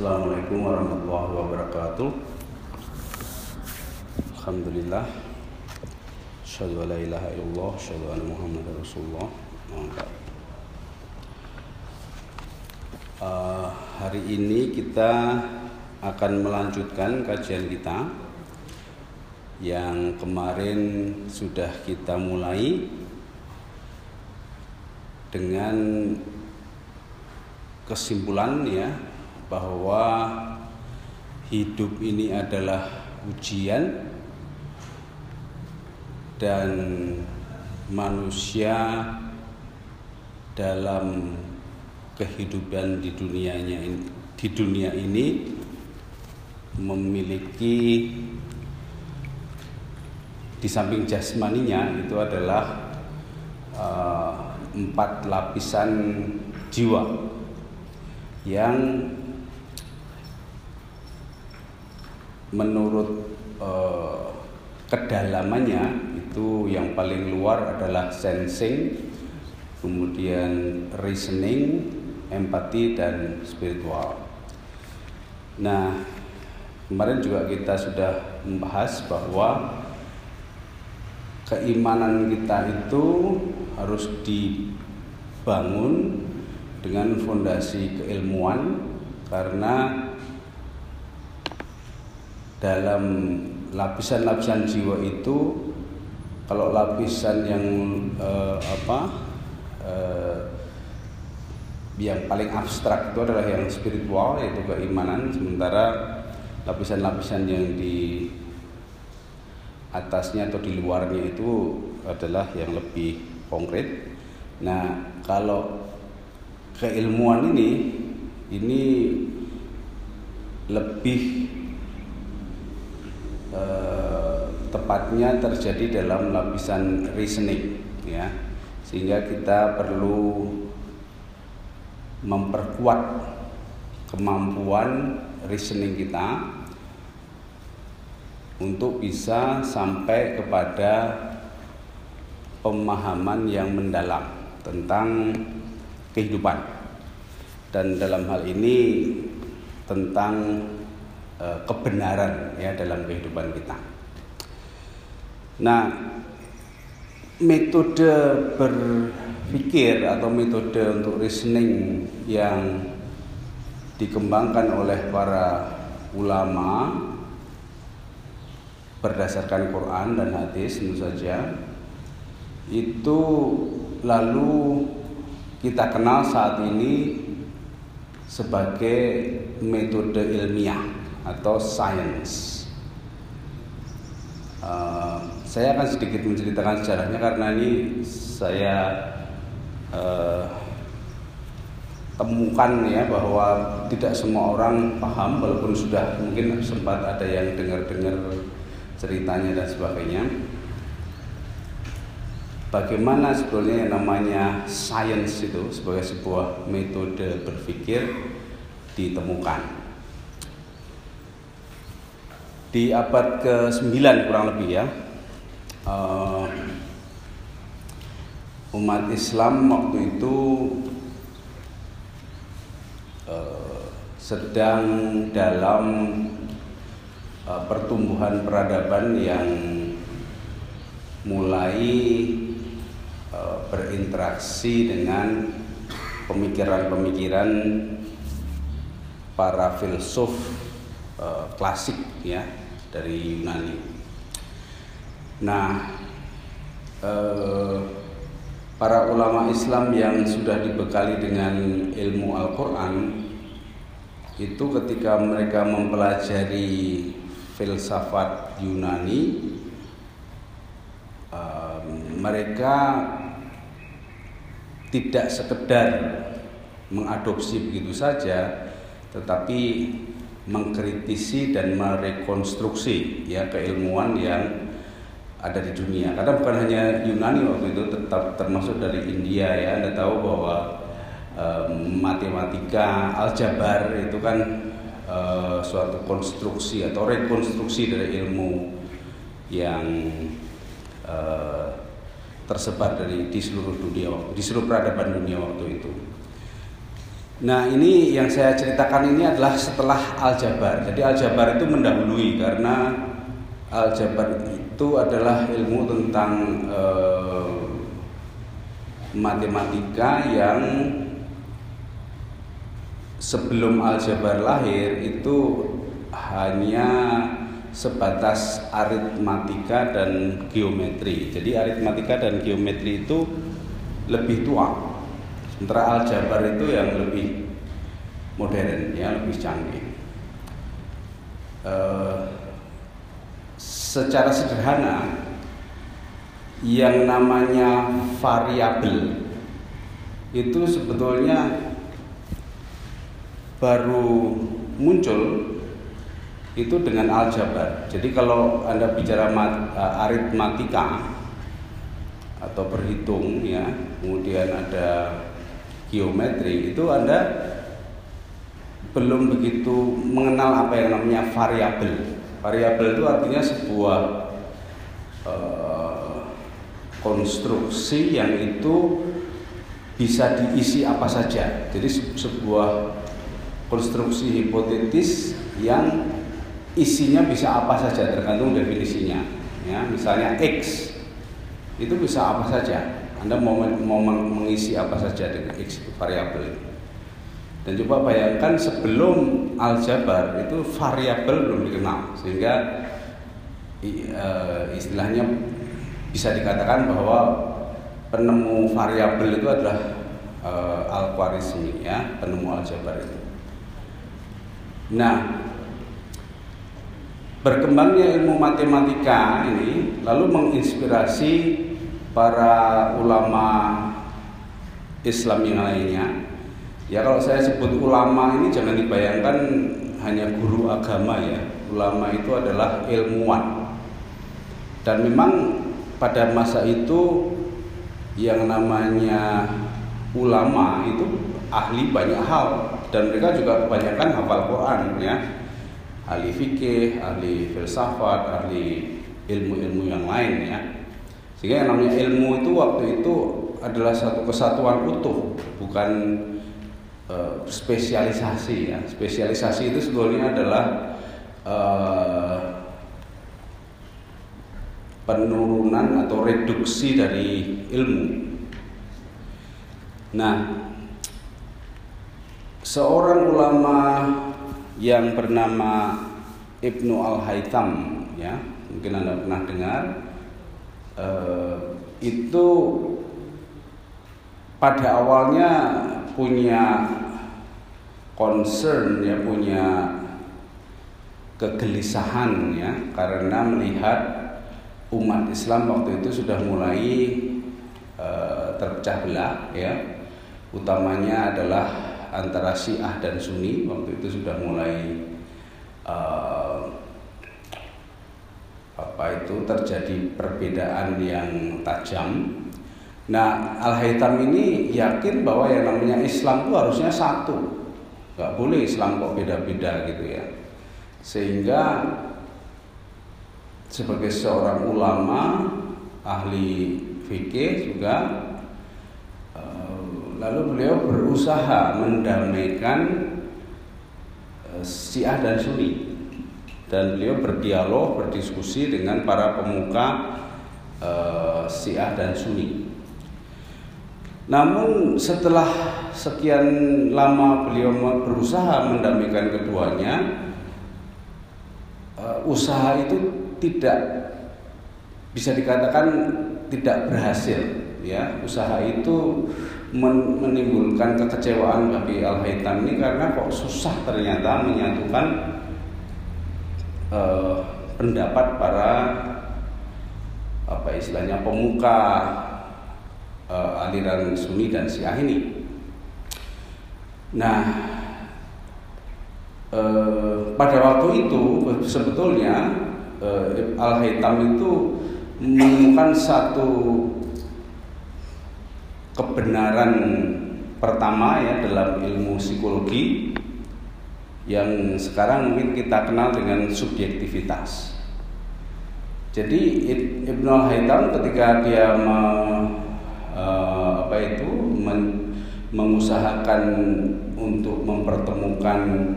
Assalamualaikum warahmatullahi wabarakatuh. Alhamdulillah. Asyhadu an la ilaha illallah Asyhadu anna Muhammadar Rasulullah. Uh, Hari ini kita akan melanjutkan kajian kita Yang kemarin sudah kita mulai Dengan kesimpulan ya bahwa hidup ini adalah ujian dan manusia dalam kehidupan di dunianya di dunia ini memiliki di samping jasmaninya itu adalah uh, empat lapisan jiwa yang menurut uh, kedalamannya itu yang paling luar adalah sensing, kemudian reasoning, empati dan spiritual. Nah, kemarin juga kita sudah membahas bahwa keimanan kita itu harus dibangun dengan fondasi keilmuan karena dalam lapisan-lapisan jiwa itu kalau lapisan yang eh, apa eh, yang paling abstrak itu adalah yang spiritual yaitu keimanan sementara lapisan-lapisan yang di atasnya atau di luarnya itu adalah yang lebih konkret. Nah, kalau keilmuan ini ini lebih eh, tepatnya terjadi dalam lapisan reasoning ya. Sehingga kita perlu memperkuat kemampuan reasoning kita untuk bisa sampai kepada pemahaman yang mendalam tentang kehidupan. Dan dalam hal ini tentang Eh, kebenaran ya dalam kehidupan kita. Nah, metode berpikir atau metode untuk reasoning yang dikembangkan oleh para ulama berdasarkan Quran dan hadis tentu saja itu lalu kita kenal saat ini sebagai metode ilmiah atau science. Uh, saya akan sedikit menceritakan sejarahnya karena ini saya uh, temukan ya bahwa tidak semua orang paham walaupun sudah mungkin sempat ada yang dengar-dengar ceritanya dan sebagainya. Bagaimana sebetulnya yang namanya science itu sebagai sebuah metode berpikir ditemukan di abad ke-9 kurang lebih ya. Uh, umat Islam waktu itu uh, sedang dalam uh, pertumbuhan peradaban yang mulai uh, berinteraksi dengan pemikiran-pemikiran para filsuf uh, klasik ya dari Yunani. Nah, eh, para ulama Islam yang sudah dibekali dengan ilmu Al-Quran itu ketika mereka mempelajari filsafat Yunani, eh, mereka tidak sekedar mengadopsi begitu saja, tetapi mengkritisi dan merekonstruksi ya keilmuan yang ada di dunia. Karena bukan hanya Yunani waktu itu tetap termasuk dari India ya. Anda tahu bahwa um, matematika, aljabar itu kan uh, suatu konstruksi atau rekonstruksi dari ilmu yang uh, tersebar dari di seluruh dunia di seluruh peradaban dunia waktu itu. Nah ini yang saya ceritakan ini adalah setelah aljabar. Jadi aljabar itu mendahului karena aljabar itu adalah ilmu tentang eh, matematika yang sebelum aljabar lahir itu hanya sebatas aritmatika dan geometri. Jadi aritmatika dan geometri itu lebih tua Sementara Al-Jabar itu yang lebih modern, ya lebih canggih. Uh, secara sederhana, yang namanya variabel itu sebetulnya baru muncul itu dengan aljabar. Jadi kalau anda bicara mat, uh, aritmatika atau berhitung ya, kemudian ada geometri itu Anda belum begitu mengenal apa yang namanya variabel. Variabel itu artinya sebuah uh, konstruksi yang itu bisa diisi apa saja. Jadi sebuah konstruksi hipotetis yang isinya bisa apa saja tergantung definisinya. Ya, misalnya x itu bisa apa saja anda mau, mau mengisi apa saja dengan X variabel Dan coba bayangkan sebelum aljabar itu variabel belum dikenal sehingga eh, istilahnya bisa dikatakan bahwa penemu variabel itu adalah uh, Al-Khwarizmi ya, penemu aljabar itu. Nah, berkembangnya ilmu matematika ini lalu menginspirasi para ulama Islam yang lainnya. Ya kalau saya sebut ulama ini jangan dibayangkan hanya guru agama ya. Ulama itu adalah ilmuwan. Dan memang pada masa itu yang namanya ulama itu ahli banyak hal dan mereka juga kebanyakan hafal Quran ya. Ahli fikih, ahli filsafat, ahli ilmu-ilmu yang lain ya. Sehingga yang namanya ilmu itu waktu itu adalah satu kesatuan utuh, bukan uh, spesialisasi ya. Spesialisasi itu sebetulnya adalah uh, penurunan atau reduksi dari ilmu. Nah, seorang ulama yang bernama Ibnu Al-Haytham ya, mungkin Anda pernah dengar eh, itu pada awalnya punya concern ya punya kegelisahan ya karena melihat umat Islam waktu itu sudah mulai uh, terpecah belah ya. Utamanya adalah antara Syiah dan Sunni waktu itu sudah mulai uh, apa itu terjadi perbedaan yang tajam. Nah, Al-Haytham ini yakin bahwa yang namanya Islam itu harusnya satu. Gak boleh Islam kok beda-beda gitu ya. Sehingga sebagai seorang ulama ahli fikih juga eh, lalu beliau berusaha mendamaikan eh, Syiah dan Sunni dan beliau berdialog berdiskusi dengan para pemuka uh, Syiah dan Sunni. Namun setelah sekian lama beliau berusaha mendamaikan keduanya, uh, usaha itu tidak bisa dikatakan tidak berhasil. Ya, usaha itu menimbulkan kekecewaan bagi Al Haytham ini karena kok susah ternyata menyatukan eh, pendapat para apa istilahnya pemuka eh, aliran Sunni dan Syiah ini. Nah, eh, pada waktu itu sebetulnya eh, Al Haytham itu menemukan satu kebenaran pertama ya dalam ilmu psikologi yang sekarang mungkin kita kenal dengan subjektivitas. Jadi Ibnu Al-Haytham ketika dia me, uh, apa itu men, mengusahakan untuk mempertemukan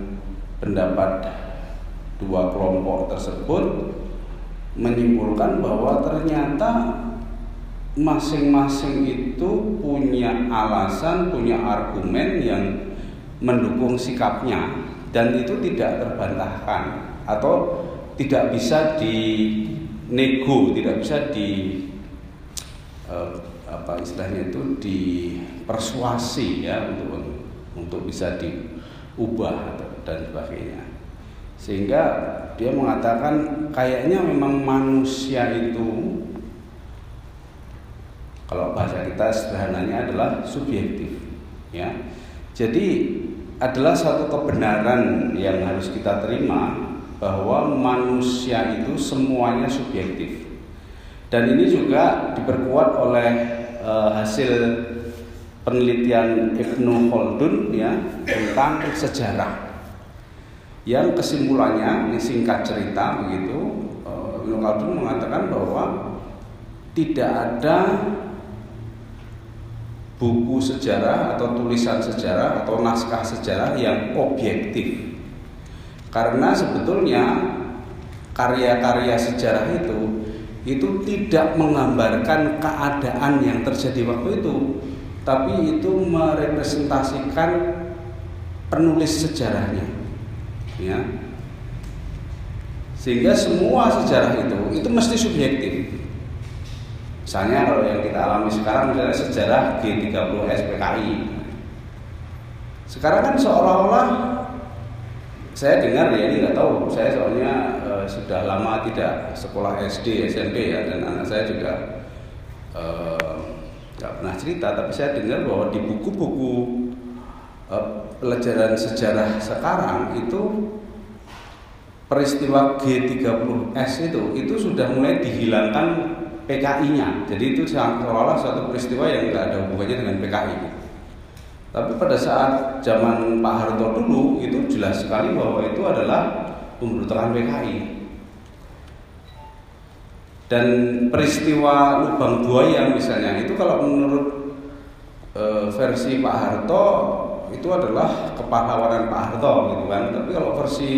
pendapat dua kelompok tersebut menyimpulkan bahwa ternyata masing-masing itu punya alasan, punya argumen yang mendukung sikapnya dan itu tidak terbantahkan atau tidak bisa dinego, tidak bisa di eh, apa istilahnya itu dipersuasi ya untuk untuk bisa diubah dan sebagainya. Sehingga dia mengatakan kayaknya memang manusia itu kalau bahasa kita sederhananya adalah subjektif ya. Jadi adalah satu kebenaran yang harus kita terima bahwa manusia itu semuanya subjektif. Dan ini juga diperkuat oleh e, hasil penelitian Ibnu Khaldun ya tentang sejarah. Yang kesimpulannya ini singkat cerita begitu eh, Ibnu Khaldun mengatakan bahwa tidak ada buku sejarah atau tulisan sejarah atau naskah sejarah yang objektif. Karena sebetulnya karya-karya sejarah itu itu tidak menggambarkan keadaan yang terjadi waktu itu, tapi itu merepresentasikan penulis sejarahnya. Ya. Sehingga semua sejarah itu itu mesti subjektif. Misalnya kalau yang kita alami sekarang misalnya sejarah G30 SPKI. Sekarang kan seolah-olah saya dengar ya ini nggak tahu saya soalnya e, sudah lama tidak sekolah SD SMP ya dan anak saya juga e, nggak pernah cerita tapi saya dengar bahwa di buku-buku e, pelajaran sejarah sekarang itu peristiwa G30S itu itu sudah mulai dihilangkan PKI-nya. Jadi itu seolah-olah suatu peristiwa yang tidak ada hubungannya dengan PKI. Tapi pada saat zaman Pak Harto dulu itu jelas sekali bahwa itu adalah pemberontakan PKI. Dan peristiwa lubang buaya misalnya itu kalau menurut e, versi Pak Harto itu adalah kepahlawanan Pak Harto gitu kan. Tapi kalau versi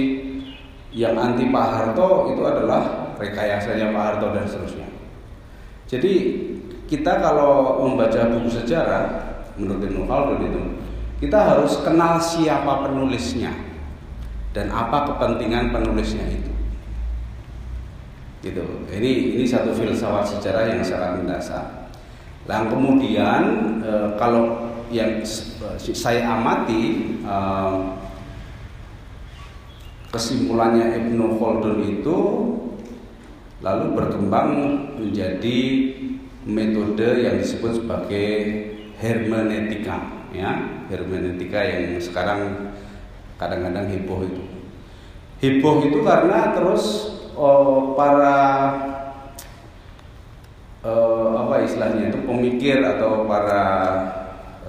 yang anti Pak Harto itu adalah rekayasanya Pak Harto dan seterusnya. Jadi kita kalau membaca buku sejarah menurut Ibnu Khaldun itu kita harus kenal siapa penulisnya dan apa kepentingan penulisnya itu. Gitu. Ini ini satu filsafat sejarah yang sangat mendasar. Lalu kemudian e, kalau yang saya amati e, kesimpulannya Ibnu Khaldun itu lalu berkembang menjadi metode yang disebut sebagai hermeneutika ya. Hermeneutika yang sekarang kadang-kadang heboh itu. Heboh itu karena terus oh, para oh, apa istilahnya itu pemikir atau para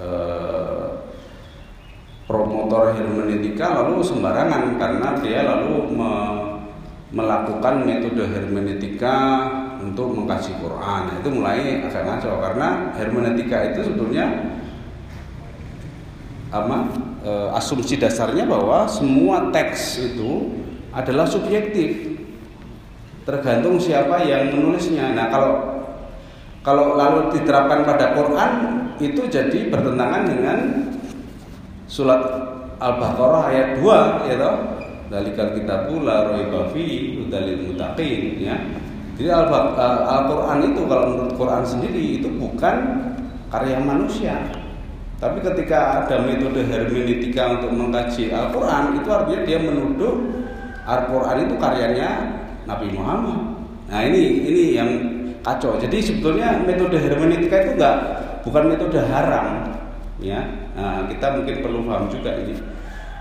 eh, promotor hermeneutika lalu sembarangan karena dia lalu melakukan metode hermeneutika untuk mengkaji Quran. Nah, itu mulai agak ngaco karena hermeneutika itu sebetulnya apa e, asumsi dasarnya bahwa semua teks itu adalah subjektif tergantung siapa yang menulisnya. Nah, kalau kalau lalu diterapkan pada Quran itu jadi bertentangan dengan surat Al-Baqarah ayat 2 ya toh dalikal kita pula raiba fi udalil mutaqin ya. Jadi Al-Qur'an itu kalau menurut Quran sendiri itu bukan karya manusia. Tapi ketika ada metode hermeneutika untuk mengkaji Al-Qur'an itu artinya dia menuduh Al-Qur'an itu karyanya Nabi Muhammad. Nah, ini ini yang kacau. Jadi sebetulnya metode hermeneutika itu enggak bukan metode haram ya. Nah, kita mungkin perlu paham juga ini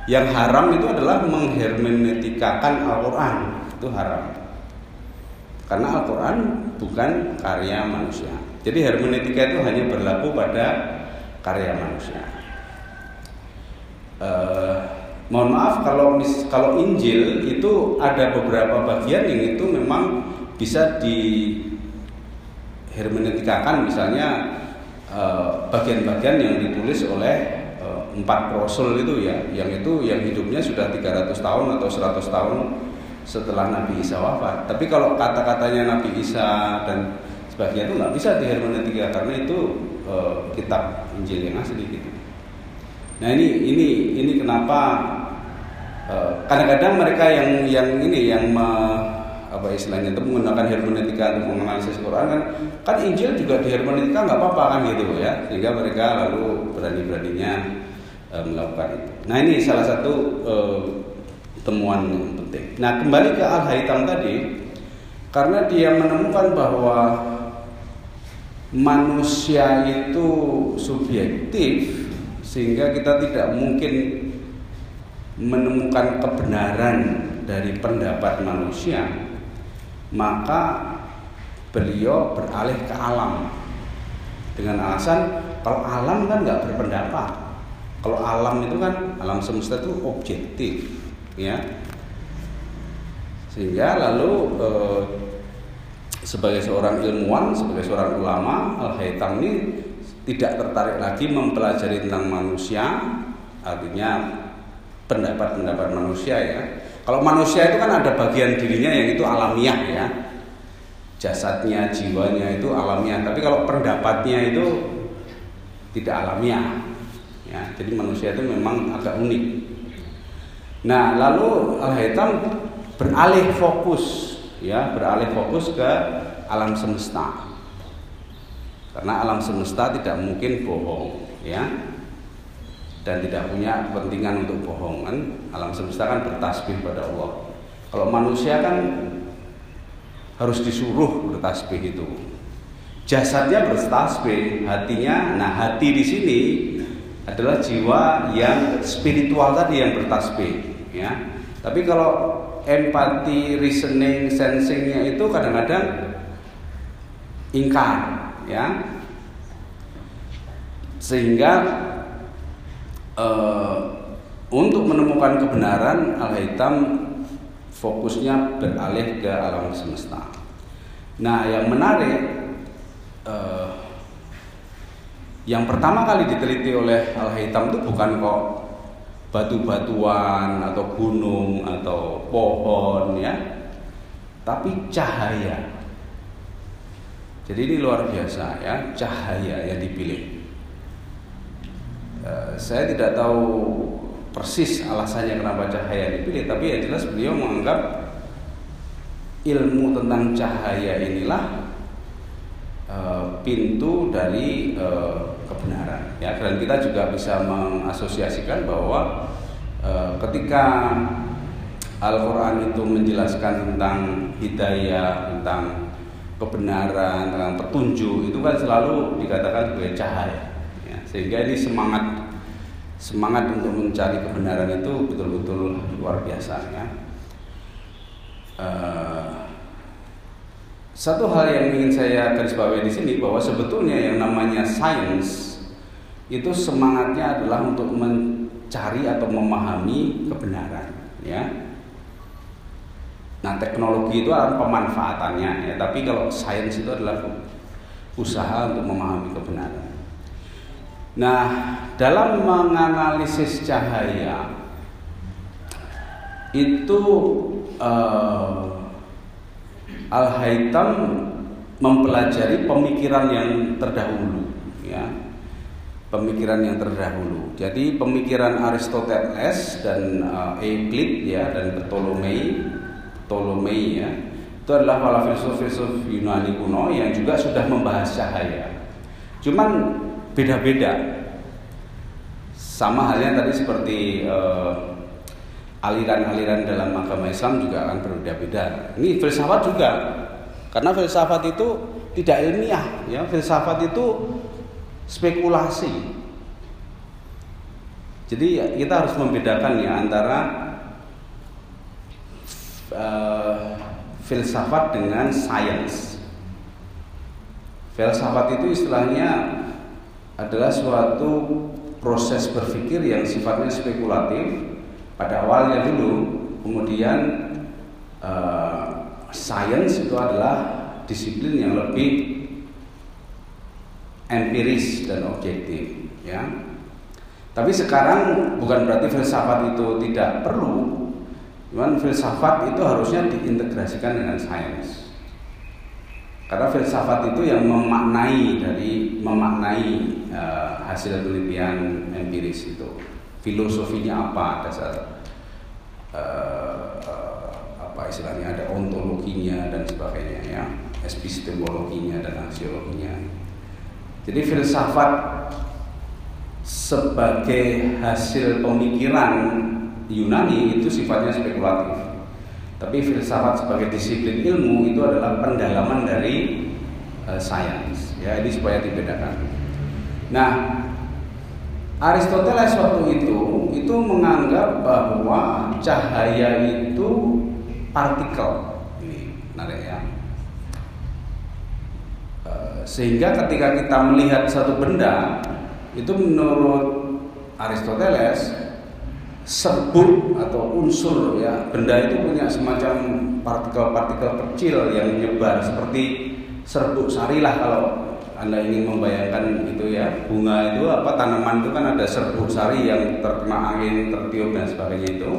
yang haram itu adalah menghermeneutikakan Al-Quran. Itu haram. Karena Al-Quran bukan karya manusia. Jadi hermeneutika itu hanya berlaku pada karya manusia. Uh, Mohon maaf kalau kalau Injil itu ada beberapa bagian yang itu memang bisa di hermeneutikakan misalnya eh, bagian-bagian yang ditulis oleh empat rasul itu ya, yang itu yang hidupnya sudah 300 tahun atau 100 tahun setelah Nabi Isa wafat. Tapi kalau kata-katanya Nabi Isa dan sebagainya itu nggak bisa dihermeneutika karena itu uh, kitab Injil yang asli gitu. Nah ini ini ini kenapa eh, kadang-kadang uh, mereka yang yang ini yang me, apa istilahnya itu menggunakan hermeneutika untuk menganalisis Quran kan kan Injil juga di hermeneutika nggak apa-apa kan gitu ya sehingga mereka lalu berani-beraninya uh, melakukan itu. Nah ini salah satu uh, temuan yang penting. Nah kembali ke Al Haytham tadi karena dia menemukan bahwa manusia itu subjektif sehingga kita tidak mungkin menemukan kebenaran dari pendapat manusia maka beliau beralih ke alam dengan alasan kalau alam kan nggak berpendapat kalau alam itu kan alam semesta itu objektif ya sehingga lalu eh, sebagai seorang ilmuwan sebagai seorang ulama al haytham ini tidak tertarik lagi mempelajari tentang manusia, artinya pendapat-pendapat manusia ya. Kalau manusia itu kan ada bagian dirinya yang itu alamiah ya. Jasadnya, jiwanya itu alamiah, tapi kalau pendapatnya itu tidak alamiah. Ya, jadi manusia itu memang agak unik. Nah, lalu Al-Haytham beralih fokus ya, beralih fokus ke alam semesta. Karena alam semesta tidak mungkin bohong, ya. Dan tidak punya kepentingan untuk bohong kan. Alam semesta kan bertasbih pada Allah. Kalau manusia kan harus disuruh bertasbih itu. Jasadnya bertasbih, hatinya, nah hati di sini adalah jiwa yang spiritual tadi yang bertasbih, ya. Tapi kalau empati, reasoning, sensingnya itu kadang-kadang ingkar ya sehingga uh, untuk menemukan kebenaran al hitam fokusnya beralih ke alam semesta. Nah, yang menarik uh, yang pertama kali diteliti oleh al hitam itu bukan kok batu-batuan atau gunung atau pohon ya, tapi cahaya. Jadi ini luar biasa ya cahaya yang dipilih. Uh, saya tidak tahu persis alasannya kenapa cahaya dipilih, tapi yang jelas beliau menganggap ilmu tentang cahaya inilah uh, pintu dari uh, kebenaran. Ya, dan kita juga bisa mengasosiasikan bahwa uh, ketika Al-Quran itu menjelaskan tentang hidayah, tentang kebenaran, tentang petunjuk itu kan selalu dikatakan sebagai cahaya. Ya, sehingga ini semangat semangat untuk mencari kebenaran itu betul-betul luar biasa ya. Uh, satu hal yang ingin saya garis bawahi di sini bahwa sebetulnya yang namanya sains itu semangatnya adalah untuk mencari atau memahami kebenaran, ya Nah teknologi itu adalah pemanfaatannya ya, tapi kalau sains itu adalah usaha untuk memahami kebenaran. Nah dalam menganalisis cahaya itu uh, Al Haytham mempelajari pemikiran yang terdahulu ya pemikiran yang terdahulu. Jadi pemikiran Aristoteles dan uh, Euclid ya dan Ptolemy Ptolemy ya itu adalah para filsuf-filsuf Yunani kuno yang juga sudah membahas cahaya. Cuman beda-beda. Sama halnya tadi seperti uh, aliran-aliran dalam agama Islam juga akan berbeda-beda. Ini filsafat juga. Karena filsafat itu tidak ilmiah, ya. Filsafat itu spekulasi. Jadi kita harus membedakan ya antara uh, filsafat dengan sains. Filsafat itu istilahnya adalah suatu proses berpikir yang sifatnya spekulatif pada awalnya dulu, kemudian uh, sains itu adalah disiplin yang lebih empiris dan objektif, ya. Tapi sekarang bukan berarti filsafat itu tidak perlu, cuman filsafat itu harusnya diintegrasikan dengan sains. Karena filsafat itu yang memaknai dari memaknai uh, hasil penelitian empiris itu. Filosofinya apa dasar uh, uh, apa istilahnya ada ontologinya dan sebagainya ya, epistemologinya dan aksiologinya. Jadi filsafat sebagai hasil pemikiran Yunani itu sifatnya spekulatif. Tapi filsafat sebagai disiplin ilmu itu adalah pendalaman dari uh, sains. Ya, ini supaya dibedakan. Nah, Aristoteles waktu itu itu menganggap bahwa cahaya itu partikel. Ini menarik ya. Uh, sehingga ketika kita melihat satu benda itu menurut Aristoteles serbuk atau unsur ya benda itu punya semacam partikel-partikel kecil yang menyebar seperti serbuk sari lah kalau anda ingin membayangkan itu ya bunga itu apa tanaman itu kan ada serbuk sari yang terkena angin tertiup dan sebagainya itu.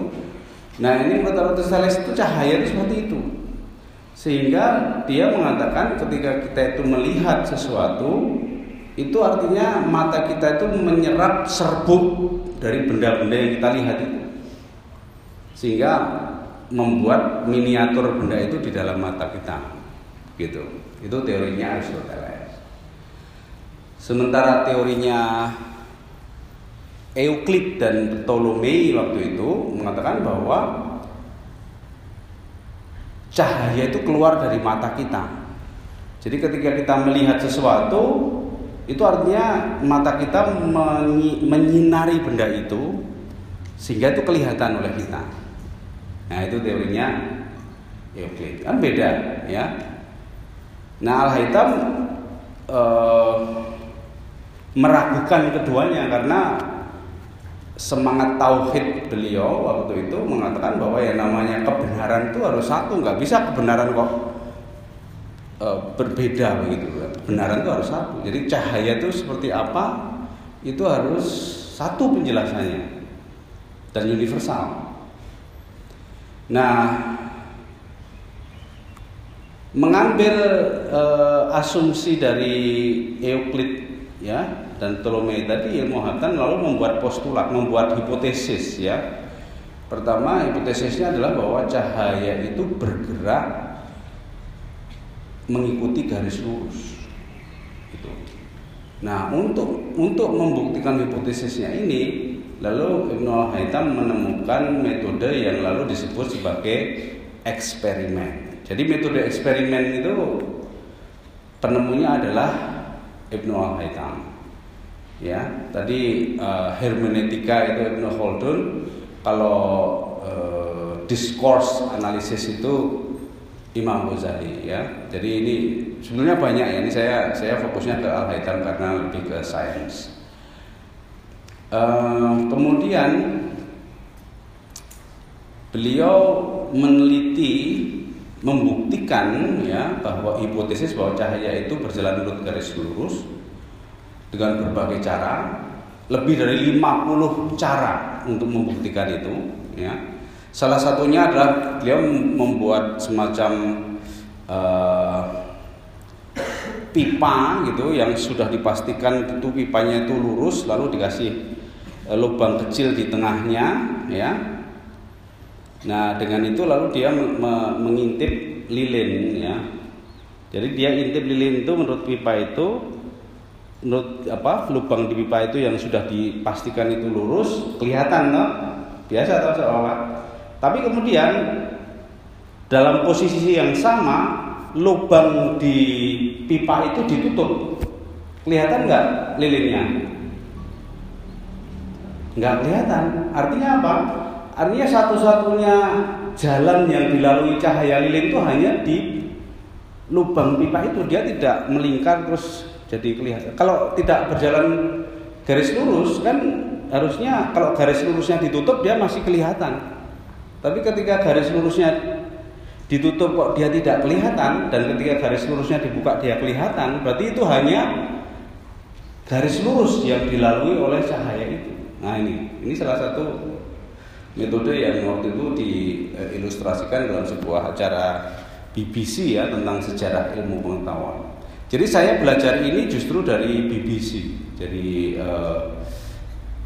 Nah ini menurut Aristoteles itu cahaya itu seperti itu. Sehingga dia mengatakan ketika kita itu melihat sesuatu itu artinya mata kita itu menyerap serbuk dari benda-benda yang kita lihat itu. Sehingga membuat miniatur benda itu di dalam mata kita gitu. Itu teorinya Aristoteles sementara teorinya Euclid dan Ptolemy waktu itu mengatakan bahwa cahaya itu keluar dari mata kita jadi ketika kita melihat sesuatu itu artinya mata kita menyinari benda itu sehingga itu kelihatan oleh kita. Nah itu teorinya Euclid kan beda ya. Nah Al Haytham eh, meragukan keduanya karena semangat tauhid beliau waktu itu mengatakan bahwa yang namanya kebenaran itu harus satu nggak bisa kebenaran kok e, berbeda begitu. Kebenaran itu harus satu. Jadi cahaya itu seperti apa itu harus satu penjelasannya dan universal. Nah, mengambil e, asumsi dari Euclid ya dan Ptolemy tadi ilmu Hatan lalu membuat postulat, membuat hipotesis ya. Pertama hipotesisnya adalah bahwa cahaya itu bergerak mengikuti garis lurus. Itu. Nah, untuk untuk membuktikan hipotesisnya ini, lalu Ibnu Al-Haytham menemukan metode yang lalu disebut sebagai eksperimen. Jadi metode eksperimen itu penemunya adalah Ibnu Al-Haytham. Ya, tadi uh, hermeneutika itu Ibnu Khaldun, kalau uh, discourse analisis itu Imam Ghazali ya. Jadi ini sebenarnya banyak ya. Ini saya saya fokusnya ke Al Haytham karena lebih ke sains. Uh, kemudian beliau meneliti membuktikan ya bahwa hipotesis bahwa cahaya itu berjalan menurut garis lurus dengan berbagai cara lebih dari 50 cara untuk membuktikan itu ya Salah satunya adalah beliau membuat semacam uh, pipa gitu yang sudah dipastikan itu pipanya itu lurus lalu dikasih uh, lubang kecil di tengahnya ya. Nah, dengan itu lalu dia me mengintip lilin ya. Jadi dia intip lilin itu menurut pipa itu apa lubang di pipa itu yang sudah dipastikan itu lurus kelihatan no? biasa atau seolah tapi kemudian dalam posisi yang sama lubang di pipa itu ditutup. Kelihatan nggak lilinnya? Nggak kelihatan. Artinya apa? Artinya satu-satunya jalan yang dilalui cahaya lilin itu hanya di lubang pipa itu. Dia tidak melingkar terus jadi kelihatan. Kalau tidak berjalan garis lurus kan harusnya kalau garis lurusnya ditutup dia masih kelihatan. Tapi ketika garis lurusnya ditutup kok dia tidak kelihatan dan ketika garis lurusnya dibuka dia kelihatan, berarti itu hanya garis lurus yang dilalui oleh cahaya itu. Nah ini, ini salah satu metode yang waktu itu diilustrasikan dalam sebuah acara BBC ya tentang sejarah ilmu pengetahuan. Jadi saya belajar ini justru dari BBC, jadi uh,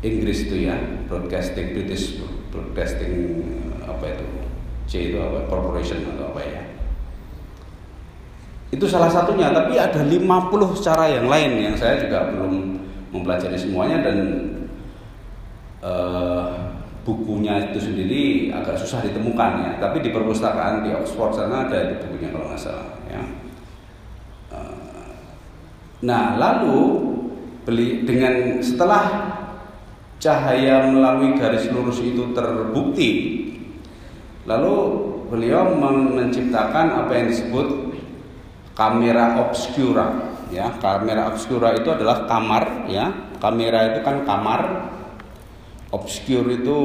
Inggris itu ya, Broadcasting British Broadcasting apa itu, C itu apa, Corporation atau apa ya. Itu salah satunya, tapi ada 50 cara yang lain yang saya juga belum mempelajari semuanya dan uh, bukunya itu sendiri agak susah ditemukan ya tapi di perpustakaan di Oxford sana ada itu bukunya kalau nggak salah ya eh, nah lalu beli dengan setelah cahaya melalui garis lurus itu terbukti lalu beliau menciptakan apa yang disebut kamera obscura ya kamera obscura itu adalah kamar ya kamera itu kan kamar obscure itu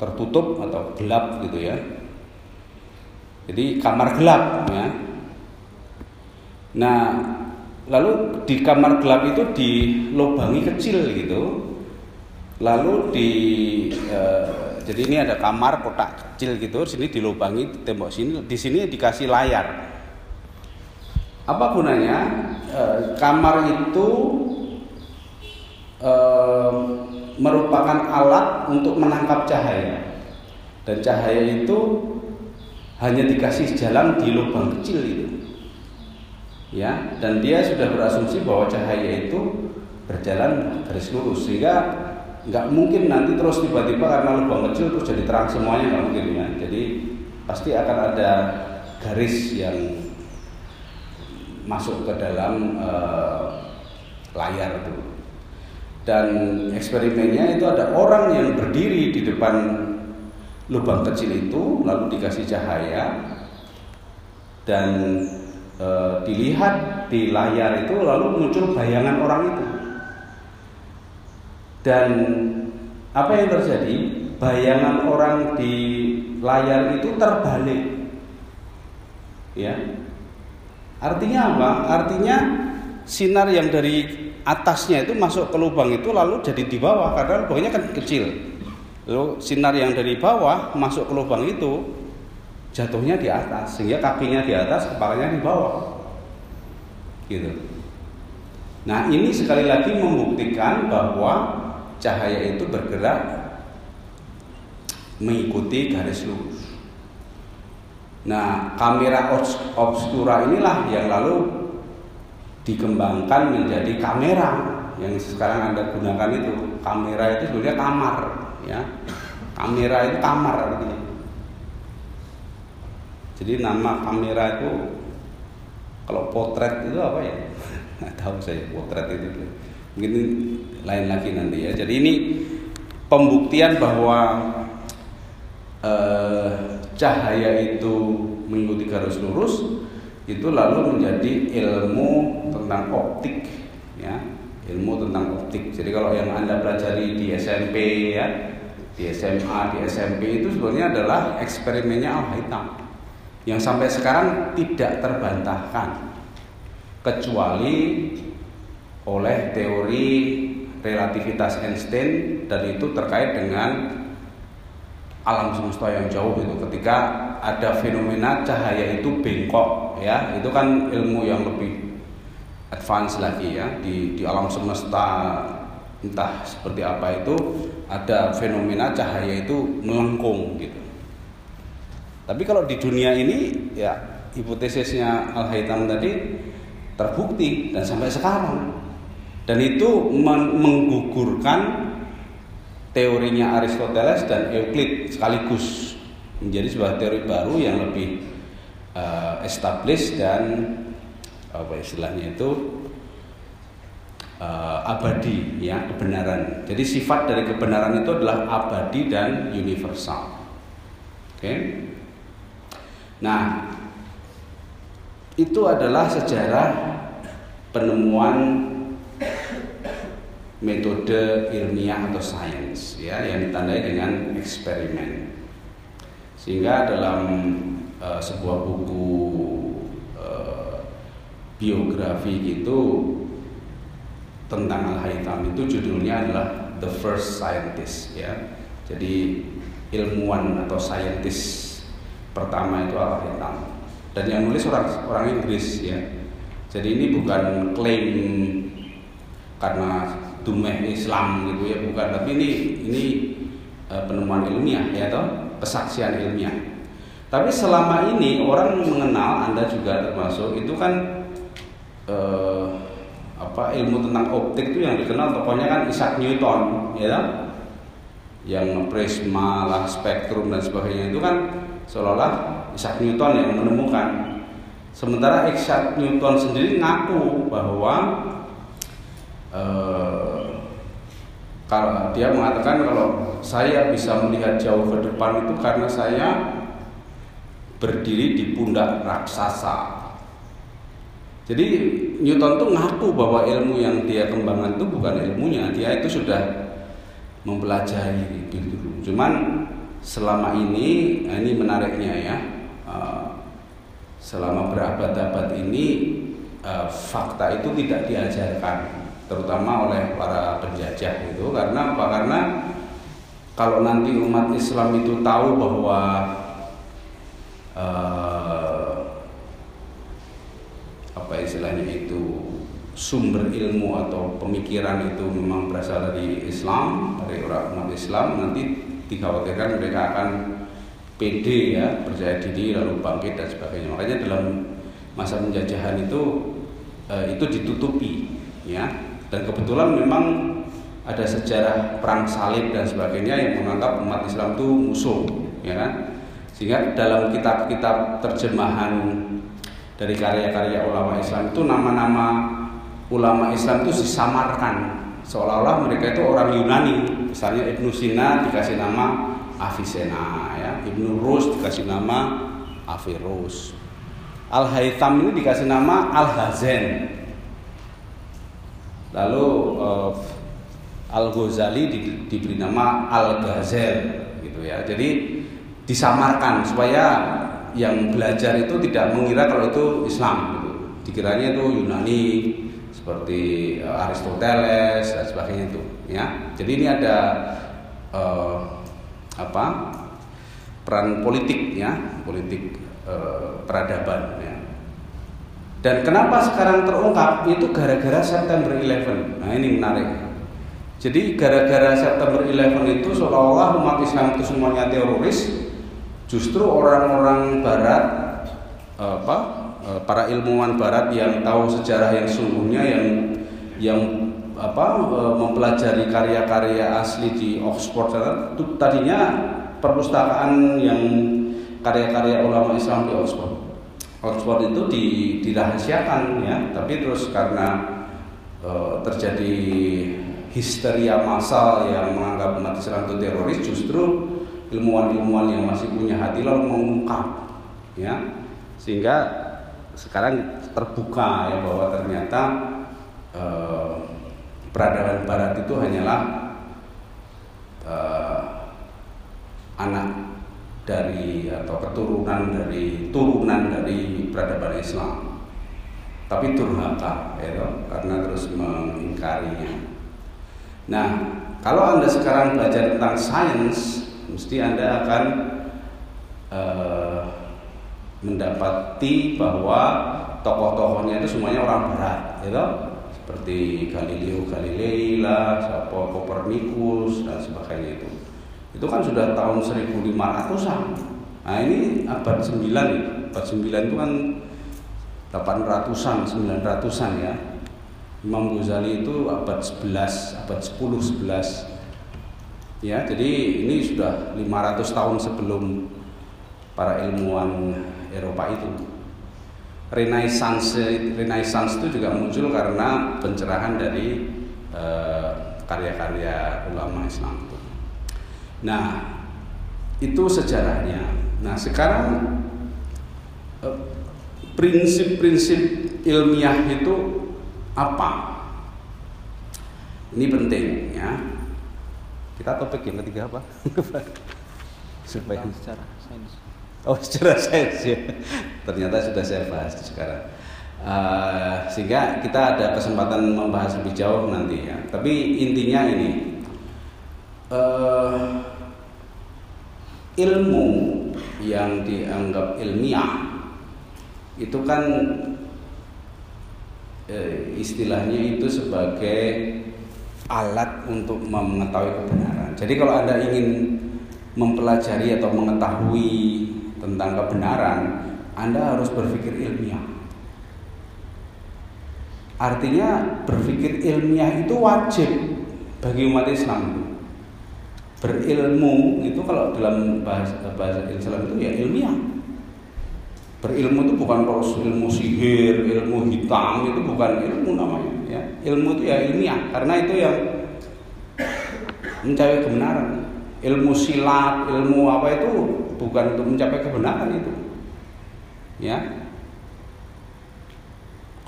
tertutup atau gelap gitu ya. Jadi kamar gelap ya. Nah, lalu di kamar gelap itu dilubangi kecil gitu. Lalu di eh, jadi ini ada kamar kotak kecil gitu, sini dilubangi tembok sini, di sini dikasih layar. Apa gunanya? Eh, kamar itu eh, merupakan alat untuk menangkap cahaya dan cahaya itu hanya dikasih jalan di lubang kecil itu ya dan dia sudah berasumsi bahwa cahaya itu berjalan garis lurus sehingga nggak mungkin nanti terus tiba-tiba karena lubang kecil terus jadi terang semuanya nggak mungkin ya. Jadi pasti akan ada garis yang masuk ke dalam uh, layar itu. Dan eksperimennya itu ada orang yang berdiri di depan lubang kecil itu lalu dikasih cahaya dan e, dilihat di layar itu lalu muncul bayangan orang itu. Dan apa yang terjadi? Bayangan orang di layar itu terbalik. Ya. Artinya apa? Artinya sinar yang dari atasnya itu masuk ke lubang itu lalu jadi di bawah karena lubangnya kan kecil. Lalu sinar yang dari bawah masuk ke lubang itu jatuhnya di atas sehingga kakinya di atas, kepalanya di bawah. Gitu. Nah, ini sekali lagi membuktikan bahwa cahaya itu bergerak mengikuti garis lurus. Nah, kamera obscura inilah yang lalu dikembangkan menjadi kamera yang sekarang anda gunakan itu kamera itu sebenarnya kamar ya kamera itu kamar artinya jadi nama kamera itu kalau potret itu apa ya? Nggak tahu saya potret itu. Mungkin lain lagi nanti ya. Jadi ini pembuktian bahwa eh, cahaya itu mengikuti garis lurus itu lalu menjadi ilmu tentang optik ya. Ilmu tentang optik. Jadi kalau yang anda pelajari di SMP ya di SMA di SMP itu sebenarnya adalah eksperimennya Al Haytham yang sampai sekarang tidak terbantahkan kecuali oleh teori relativitas Einstein dan itu terkait dengan alam semesta yang jauh itu. Ketika ada fenomena cahaya itu bengkok ya itu kan ilmu yang lebih advance lagi ya. Di di alam semesta entah seperti apa itu ada fenomena cahaya itu melengkung gitu tapi kalau di dunia ini ya hipotesisnya Al Haytham tadi terbukti dan sampai sekarang dan itu menggugurkan teorinya Aristoteles dan Euclid sekaligus menjadi sebuah teori baru yang lebih uh, established dan apa istilahnya itu uh, abadi ya kebenaran. Jadi sifat dari kebenaran itu adalah abadi dan universal. Oke. Okay? Nah, itu adalah sejarah penemuan metode ilmiah atau sains ya yang ditandai dengan eksperimen. Sehingga dalam uh, sebuah buku uh, biografi itu tentang Al Haytham itu judulnya adalah the first scientist ya. Jadi ilmuwan atau saintis pertama itu Al-Haytham. Dan yang nulis orang orang Inggris ya. Jadi ini bukan klaim karena dumeh Islam gitu ya, bukan. Tapi ini ini uh, penemuan ilmiah ya toh, kesaksian ilmiah. Tapi selama ini orang mengenal Anda juga termasuk itu kan uh, apa ilmu tentang optik itu yang dikenal tokohnya kan Isaac Newton ya yang prisma lah spektrum dan sebagainya itu kan seolah-olah Isaac Newton yang menemukan. Sementara Isaac Newton sendiri ngaku bahwa uh, kalau dia mengatakan kalau saya bisa melihat jauh ke depan itu karena saya berdiri di pundak raksasa. Jadi Newton tuh ngaku bahwa ilmu yang dia kembangkan itu bukan ilmunya, dia itu sudah mempelajari gitu. Cuman selama ini, nah ini menariknya ya, uh, selama berabad-abad ini uh, fakta itu tidak diajarkan, terutama oleh para penjajah itu, karena apa? Karena kalau nanti umat Islam itu tahu bahwa apa istilahnya itu sumber ilmu atau pemikiran itu memang berasal dari Islam dari orang umat Islam nanti dikhawatirkan mereka akan pede ya percaya diri lalu bangkit dan sebagainya. Makanya dalam masa penjajahan itu eh, itu ditutupi ya. Dan kebetulan memang ada sejarah perang salib dan sebagainya yang menganggap umat Islam itu musuh ya kan? Sehingga dalam kitab-kitab terjemahan dari karya-karya ulama Islam itu nama-nama ulama Islam itu disamarkan seolah-olah mereka itu orang Yunani. Misalnya Ibnu Sina dikasih nama Avicenna ya. Ibnu Rus dikasih nama Averroes Al Haytham ini dikasih nama Al Hazen lalu uh, Al Ghazali di, diberi nama Al Ghazel gitu ya. Jadi disamarkan supaya yang belajar itu tidak mengira kalau itu Islam gitu. Dikiranya itu Yunani seperti uh, Aristoteles dan sebagainya itu ya. Jadi ini ada uh, apa? peran politik ya, politik uh, peradaban ya. Dan kenapa sekarang terungkap itu gara-gara September 11. Nah, ini menarik. Jadi gara-gara September 11 itu seolah-olah umat Islam itu semuanya teroris, Justru orang-orang Barat apa eh, para ilmuwan Barat yang tahu sejarah yang sungguhnya yang yang apa eh, mempelajari karya-karya asli di Oxford. Itu tadinya perpustakaan yang karya-karya ulama Islam di Oxford. Oxford itu di, dirahasiakan ya, tapi terus karena e, terjadi histeria massal yang menganggap umat Islam itu teroris, justru ilmuwan-ilmuwan yang masih punya hati lalu mengungkap ya. Sehingga sekarang terbuka ya bahwa ternyata eh, peradaban barat itu hanyalah eh, anak dari atau keturunan dari turunan dari peradaban Islam. Tapi durhaka ya karena terus mengingkarinya nah kalau anda sekarang belajar tentang sains mesti Anda akan uh, mendapati bahwa tokoh-tokohnya itu semuanya orang barat, gitu? Seperti Galileo Galilei lah, siapa Copernicus dan sebagainya itu. Itu kan sudah tahun 1500-an. Nah, ini abad 9 nih. Abad 9 itu kan 800-an, 900-an ya. Imam Ghazali itu abad 11, abad 10, 11 Ya, jadi ini sudah 500 tahun sebelum para ilmuwan Eropa itu. Renaissance Renaissance itu juga muncul karena pencerahan dari eh, karya-karya uh, ulama Islam itu. Nah, itu sejarahnya. Nah, sekarang eh, prinsip-prinsip ilmiah itu apa? Ini penting ya. Kita topik yang ketiga apa? Supaya secara sains. Oh, secara sains ya. Ternyata sudah saya bahas sekarang. Uh, sehingga kita ada kesempatan membahas lebih jauh nanti ya. Tapi intinya ini uh, ilmu yang dianggap ilmiah itu kan eh, istilahnya itu sebagai alat untuk mengetahui kebenaran. Jadi kalau Anda ingin mempelajari atau mengetahui tentang kebenaran, Anda harus berpikir ilmiah. Artinya berpikir ilmiah itu wajib bagi umat Islam. Berilmu itu kalau dalam bahasa, bahasa Islam itu ya ilmiah. Berilmu itu bukan terus ilmu sihir, ilmu hitam itu bukan ilmu namanya. Ya. Ilmu itu ya ilmiah karena itu yang mencari kebenaran. Ilmu silat, ilmu apa itu bukan untuk mencapai kebenaran itu. Ya,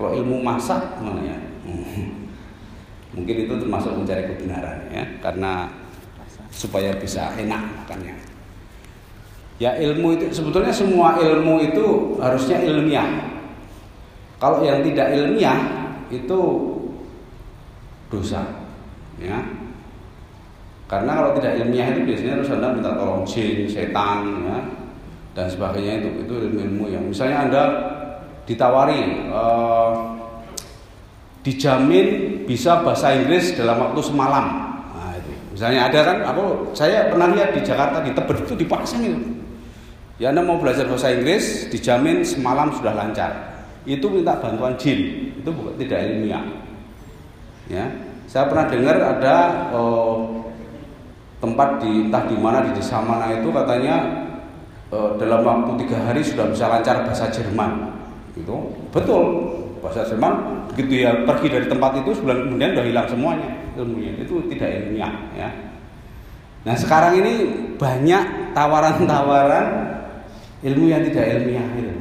kalau ilmu masak mana ya? Mungkin itu termasuk mencari kebenaran ya, karena supaya bisa enak makannya. Ya ilmu itu sebetulnya semua ilmu itu harusnya ilmiah. Kalau yang tidak ilmiah itu dosa, ya. Karena kalau tidak ilmiah itu biasanya harus anda minta tolong jin, setan, ya, dan sebagainya itu itu ilmu-ilmu yang misalnya anda ditawari uh, dijamin bisa bahasa Inggris dalam waktu semalam. Nah, itu. Misalnya ada kan, aku saya pernah lihat di Jakarta di Tebet itu dipasang itu. Ya Anda mau belajar bahasa Inggris, dijamin semalam sudah lancar. Itu minta bantuan jin, itu bukan tidak ilmiah. Ya, saya pernah dengar ada oh, tempat di entah di mana di desa mana itu katanya oh, dalam waktu tiga hari sudah bisa lancar bahasa Jerman. Itu betul bahasa Jerman. Begitu ya pergi dari tempat itu sebulan kemudian sudah hilang semuanya ilmunya. Itu tidak ilmiah ya. Nah sekarang ini banyak tawaran-tawaran ilmu yang tidak ilmiah itu.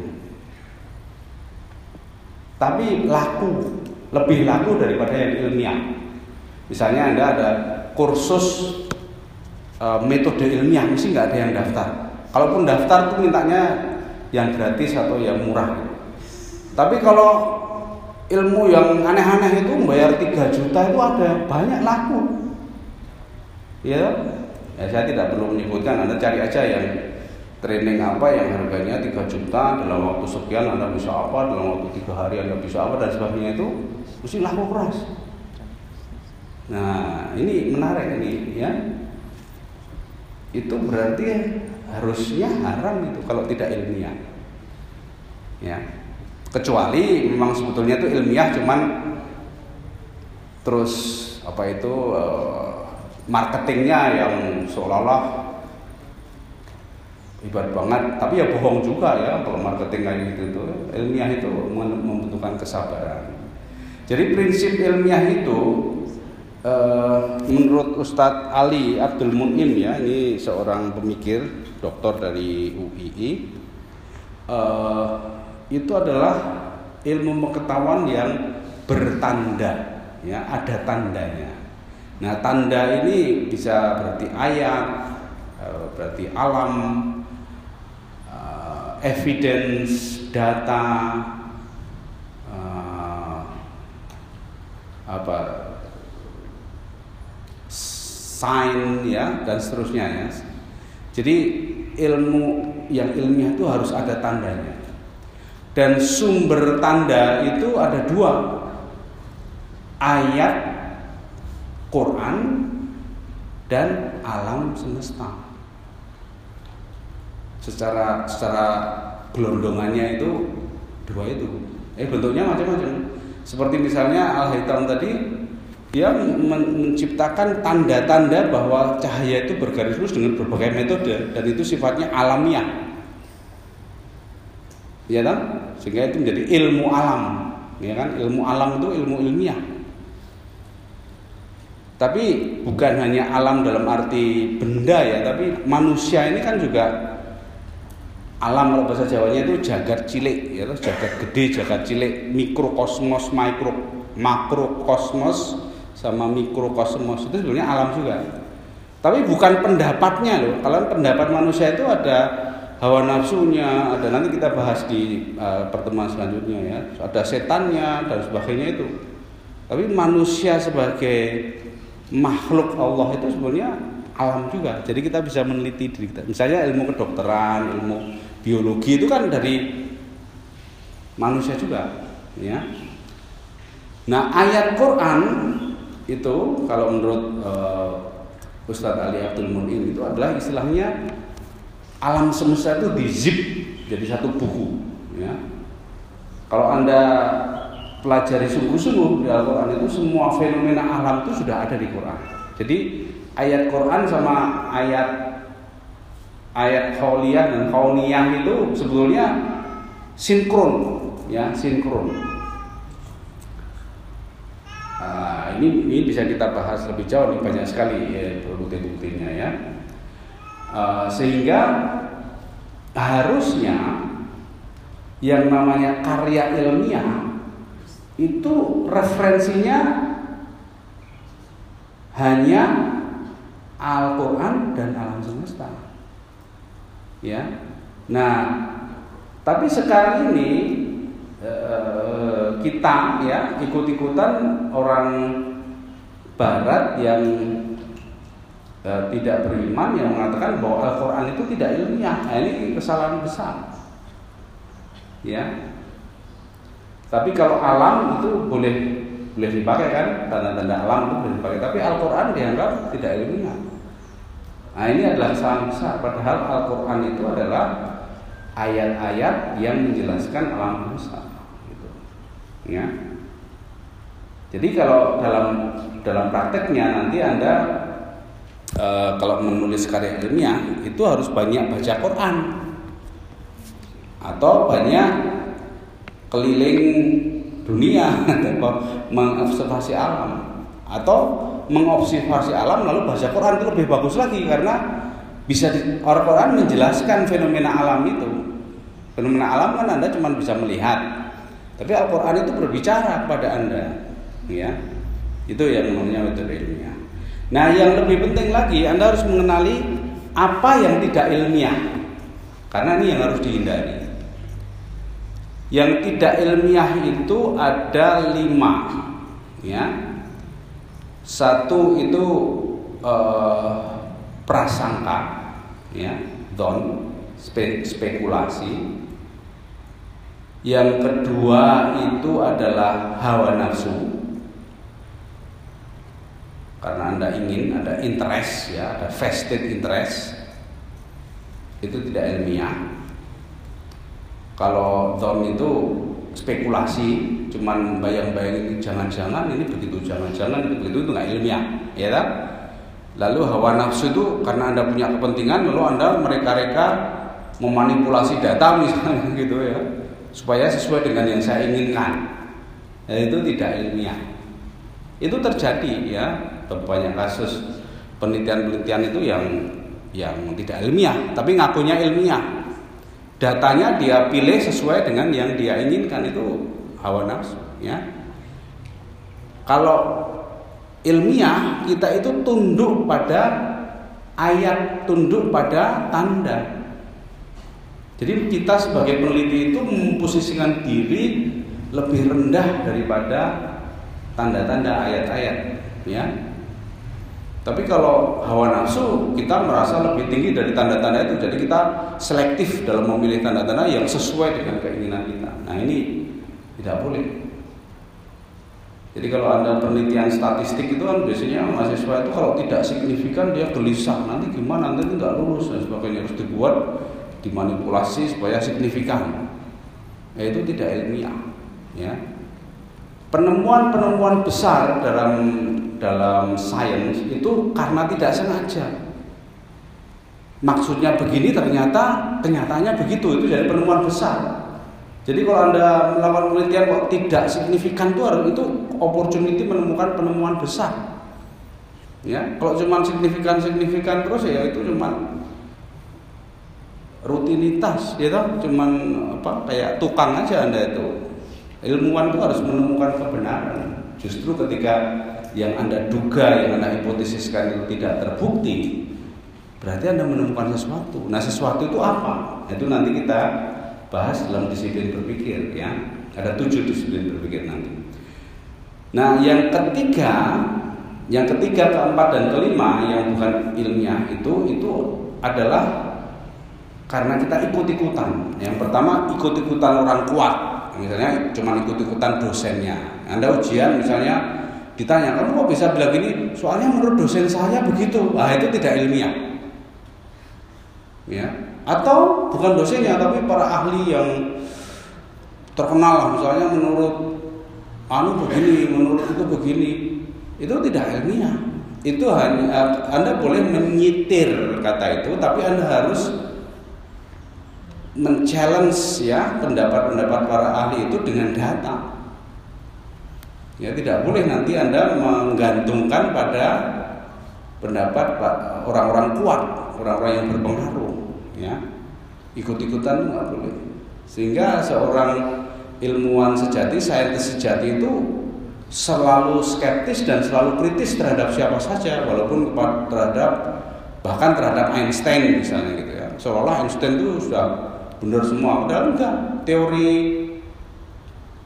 Tapi laku lebih laku daripada yang ilmiah. Misalnya anda ada kursus e, metode ilmiah mesti nggak ada yang daftar kalaupun daftar tuh mintanya yang gratis atau yang murah tapi kalau ilmu yang aneh-aneh itu membayar 3 juta itu ada banyak laku. Ya, ya saya tidak perlu menyebutkan, Anda cari aja yang training apa yang harganya 3 juta dalam waktu sekian Anda bisa apa, dalam waktu tiga hari Anda bisa apa dan sebagainya itu mesti laku keras. Nah, ini menarik ini ya. Itu berarti harusnya haram itu kalau tidak ilmiah. Ya. Kecuali memang sebetulnya itu ilmiah cuman terus apa itu uh, marketingnya yang seolah-olah ibarat banget. Tapi ya bohong juga ya kalau marketing kayak gitu itu. Ilmiah itu membutuhkan kesabaran. Jadi prinsip ilmiah itu uh, menurut Ustadz Ali Abdul Munim ya ini seorang pemikir doktor dari UII uh, itu adalah ilmu pengetahuan yang bertanda ya ada tandanya. Nah tanda ini bisa berarti ayat eh, berarti alam eh, evidence data apa sign ya dan seterusnya ya jadi ilmu yang ilmiah itu harus ada tandanya dan sumber tanda itu ada dua. Ayat Quran dan alam semesta. Secara secara gelondongannya itu dua itu. Eh bentuknya macam-macam. Seperti misalnya Al-Haytham tadi dia menciptakan tanda-tanda bahwa cahaya itu bergaris lurus dengan berbagai metode dan itu sifatnya alamiah. Ya kan sehingga itu menjadi ilmu alam. Ya kan? Ilmu alam itu ilmu ilmiah. Tapi bukan hanya alam dalam arti benda ya tapi manusia ini kan juga alam kalau bahasa Jawanya itu jagat cilik ya jagat gede jagat cilik mikrokosmos mikro makrokosmos sama mikrokosmos itu sebenarnya alam juga tapi bukan pendapatnya loh kalau pendapat manusia itu ada hawa nafsunya ada nanti kita bahas di uh, pertemuan selanjutnya ya ada setannya dan sebagainya itu tapi manusia sebagai makhluk Allah itu sebenarnya alam juga. Jadi kita bisa meneliti diri kita. Misalnya ilmu kedokteran, ilmu biologi itu kan dari manusia juga, ya. Nah, ayat Quran itu kalau menurut uh, Ustadz Ali Abdul Munin itu adalah istilahnya alam semesta itu di zip jadi satu buku, ya. Kalau anda pelajari sungguh-sungguh di Al-Quran itu semua fenomena alam itu sudah ada di Quran. Jadi ayat Quran sama ayat ayat kauliyah dan kauniyah itu sebetulnya sinkron, ya sinkron. Nah, ini ini bisa kita bahas lebih jauh nih banyak sekali ya, bukti-buktinya ya. Uh, sehingga harusnya yang namanya karya ilmiah itu referensinya hanya Al-Quran dan alam semesta. Ya, nah, tapi sekarang ini eh, kita ya ikut-ikutan orang Barat yang eh, tidak beriman yang mengatakan bahwa Al-Quran itu tidak ilmiah. Nah, ini kesalahan besar. Ya, tapi kalau alam itu boleh boleh dipakai kan tanda-tanda alam itu boleh dipakai. Tapi Al-Quran dianggap tidak ilmiah. Nah ini adalah kesalahan besar. Padahal Al-Quran itu adalah ayat-ayat yang menjelaskan alam semesta. Ya. Jadi kalau dalam dalam prakteknya nanti anda e, kalau menulis karya ilmiah itu harus banyak baca Quran. Atau banyak keliling dunia atau mengobservasi alam. Atau mengobservasi alam lalu baca Quran itu lebih bagus lagi karena bisa di, Quran menjelaskan fenomena alam itu. Fenomena alam kan anda cuma bisa melihat tapi Al Quran itu berbicara kepada anda ya. Itu yang namanya metode ilmiah. Nah yang lebih penting lagi anda harus mengenali apa yang tidak ilmiah. Karena ini yang harus dihindari. Yang tidak ilmiah itu ada lima, ya. Satu itu uh, prasangka, ya, don, spe, spekulasi. Yang kedua itu adalah hawa nafsu, karena anda ingin ada interest ya ada vested interest itu tidak ilmiah. Kalau don itu spekulasi, cuman bayang-bayangin jangan-jangan ini begitu, jangan-jangan itu begitu itu nggak ilmiah, ya tak? Lalu hawa nafsu itu karena anda punya kepentingan, lalu anda mereka-reka memanipulasi data misalnya gitu ya, supaya sesuai dengan yang saya inginkan. Ya, itu tidak ilmiah. Itu terjadi ya, banyak kasus penelitian-penelitian itu yang yang tidak ilmiah, tapi ngakunya ilmiah datanya dia pilih sesuai dengan yang dia inginkan itu hawa nafsu ya kalau ilmiah kita itu tunduk pada ayat tunduk pada tanda jadi kita sebagai peneliti itu memposisikan diri lebih rendah daripada tanda-tanda ayat-ayat ya. Tapi kalau hawa nafsu kita merasa lebih tinggi dari tanda-tanda itu, jadi kita selektif dalam memilih tanda-tanda yang sesuai dengan keinginan kita. Nah ini tidak boleh. Jadi kalau anda penelitian statistik itu kan biasanya mahasiswa itu kalau tidak signifikan dia gelisah. Nanti gimana? Nanti tidak lulus dan sebagainya. Harus dibuat dimanipulasi supaya signifikan. Itu tidak ilmiah. Ya. Penemuan-penemuan besar dalam dalam sains itu karena tidak sengaja. Maksudnya begini ternyata kenyataannya begitu itu jadi penemuan besar. Jadi kalau anda melakukan penelitian kok tidak signifikan itu harus itu opportunity menemukan penemuan besar. Ya, kalau cuma signifikan signifikan terus ya itu cuma rutinitas, toh, cuman apa kayak tukang aja anda itu. Ilmuwan itu harus menemukan kebenaran. Justru ketika yang Anda duga, yang Anda hipotesiskan itu tidak terbukti, berarti Anda menemukan sesuatu. Nah, sesuatu itu apa? Itu nanti kita bahas dalam disiplin berpikir ya. Ada tujuh disiplin berpikir nanti. Nah, yang ketiga yang ketiga, keempat dan kelima yang bukan ilmiah itu itu adalah karena kita ikut-ikutan. Yang pertama ikut-ikutan orang kuat, misalnya cuma ikut-ikutan dosennya. Anda ujian misalnya ditanya, kamu kok bisa bilang gini? Soalnya menurut dosen saya begitu. Ah itu tidak ilmiah. Ya. Atau bukan dosennya tapi para ahli yang terkenal misalnya menurut anu begini, menurut itu begini itu tidak ilmiah. Itu hanya Anda boleh menyitir kata itu, tapi Anda harus men-challenge ya pendapat-pendapat para ahli itu dengan data. Ya tidak boleh nanti Anda menggantungkan pada pendapat orang-orang kuat, orang-orang yang berpengaruh, ya. Ikut-ikutan nggak boleh. Sehingga seorang ilmuwan sejati, saintis sejati itu selalu skeptis dan selalu kritis terhadap siapa saja walaupun terhadap bahkan terhadap Einstein misalnya gitu ya seolah Einstein itu sudah benar semua. Padahal enggak. Teori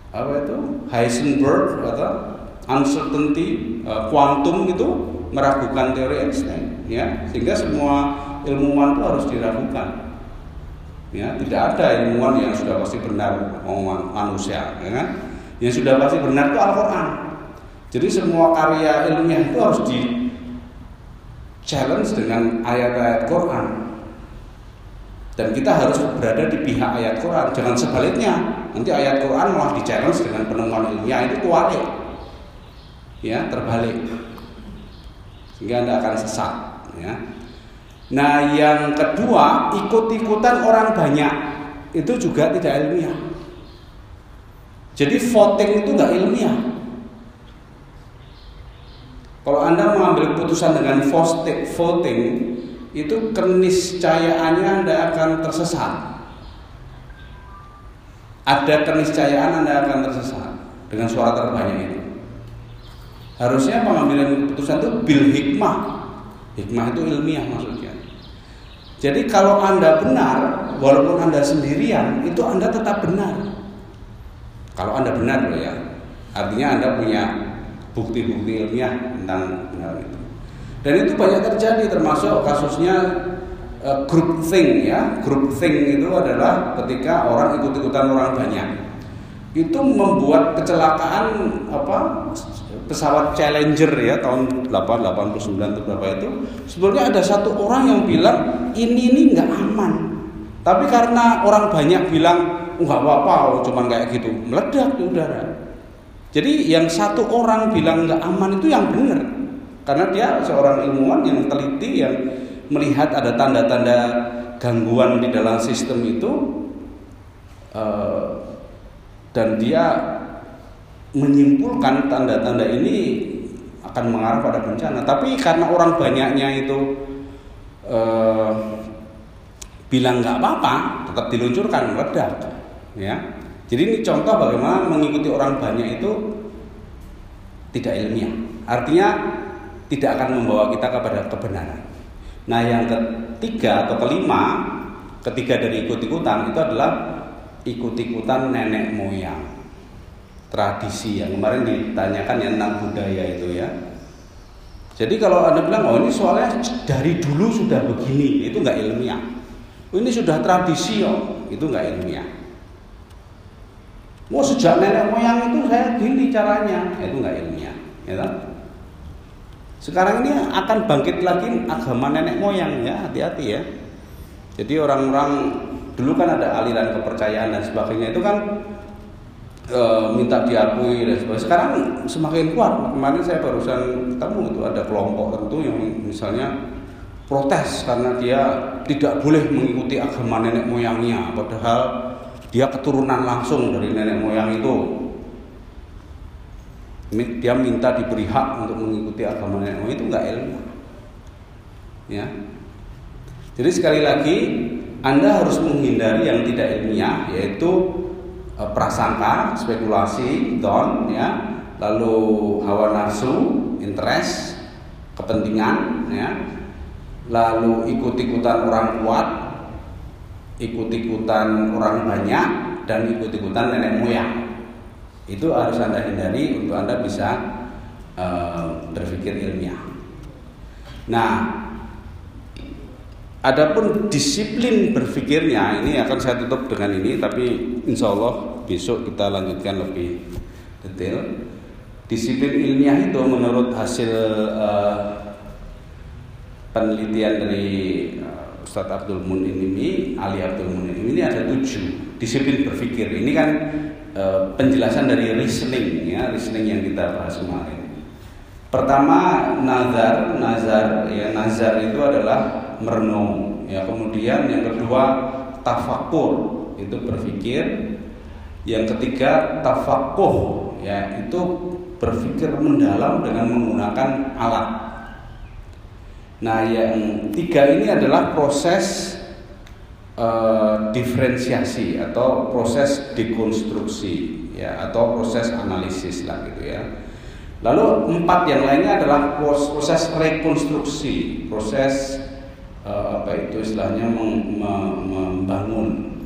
apa itu? Heisenberg atau uncertainty kuantum uh, itu meragukan teori Einstein ya. Sehingga semua ilmuwan itu harus diragukan. Ya tidak ada ilmuwan yang sudah pasti benar omongan manusia ya kan? Yang sudah pasti benar itu Al-Quran. Jadi semua karya ilmiah itu harus di challenge dengan ayat-ayat Quran. Dan kita harus berada di pihak ayat Quran. Jangan sebaliknya. Nanti ayat Quran malah di challenge dengan penemuan ilmiah itu kualik. Ya, terbalik. Sehingga Anda akan sesat. Ya. Nah, yang kedua, ikut-ikutan orang banyak itu juga tidak ilmiah. Jadi voting itu nggak ilmiah. Kalau Anda mengambil keputusan dengan voting, itu keniscayaannya Anda akan tersesat. Ada keniscayaan Anda akan tersesat dengan suara terbanyak itu. Harusnya pengambilan keputusan itu bil hikmah. Hikmah itu ilmiah maksudnya. Jadi kalau Anda benar, walaupun Anda sendirian, itu Anda tetap benar. Kalau Anda benar loh ya. Artinya Anda punya bukti-bukti ilmiah tentang. Dan itu banyak terjadi termasuk kasusnya uh, group thing ya. Group thing itu adalah ketika orang ikut-ikutan orang banyak. Itu membuat kecelakaan apa pesawat Challenger ya tahun 889 atau berapa itu sebetulnya ada satu orang yang bilang ini ini nggak aman tapi karena orang banyak bilang nggak apa-apa, oh, cuman kayak gitu, meledak di udara. Jadi yang satu orang bilang nggak aman itu yang benar, karena dia seorang ilmuwan yang teliti yang melihat ada tanda-tanda gangguan di dalam sistem itu, uh, dan dia menyimpulkan tanda-tanda ini akan mengarah pada bencana. Tapi karena orang banyaknya itu uh, bilang nggak apa-apa, tetap diluncurkan meledak ya. Jadi ini contoh bagaimana mengikuti orang banyak itu tidak ilmiah. Artinya tidak akan membawa kita kepada kebenaran. Nah, yang ketiga atau kelima, ketiga dari ikut-ikutan itu adalah ikut-ikutan nenek moyang. Tradisi yang kemarin ditanyakan yang tentang budaya itu ya. Jadi kalau Anda bilang, oh ini soalnya dari dulu sudah begini, itu nggak ilmiah. Oh, ini sudah tradisi oh, itu nggak ilmiah. Mau sejak nenek moyang itu saya gini caranya, itu nggak ilmiah, ya? Sekarang ini akan bangkit lagi agama nenek moyang ya, hati-hati ya. Jadi orang-orang dulu kan ada aliran kepercayaan dan sebagainya itu kan e, minta diakui dan sebagainya. Sekarang semakin kuat. Kemarin saya barusan ketemu itu ada kelompok tertentu yang misalnya protes karena dia tidak boleh mengikuti agama nenek moyangnya, padahal dia keturunan langsung dari nenek moyang itu. Dia minta diberi hak untuk mengikuti agama nenek moyang itu nggak ilmu. Ya. Jadi sekali lagi Anda harus menghindari yang tidak ilmiah yaitu e, prasangka, spekulasi, don ya, lalu hawa nafsu, interest, kepentingan ya, lalu ikut-ikutan orang kuat ikut-ikutan orang banyak dan ikut-ikutan nenek moyang. Itu harus Anda hindari untuk Anda bisa uh, berpikir ilmiah. Nah, adapun disiplin berpikirnya ini akan saya tutup dengan ini, tapi insya Allah besok kita lanjutkan lebih detail. Disiplin ilmiah itu menurut hasil uh, penelitian dari uh, Ustadz Abdul Munin ini, Ali Abdul Munin ini ada tujuh disiplin berpikir. Ini kan uh, penjelasan dari reasoning ya, reasoning yang kita bahas kemarin. Pertama nazar, nazar ya nazar itu adalah merenung ya. Kemudian yang kedua tafakur itu berpikir. Yang ketiga tafakuh ya itu berpikir mendalam dengan menggunakan alat. Nah, yang tiga ini adalah proses uh, diferensiasi atau proses dekonstruksi ya atau proses analisis lah gitu ya. Lalu empat yang lainnya adalah proses rekonstruksi, proses uh, apa itu istilahnya membangun,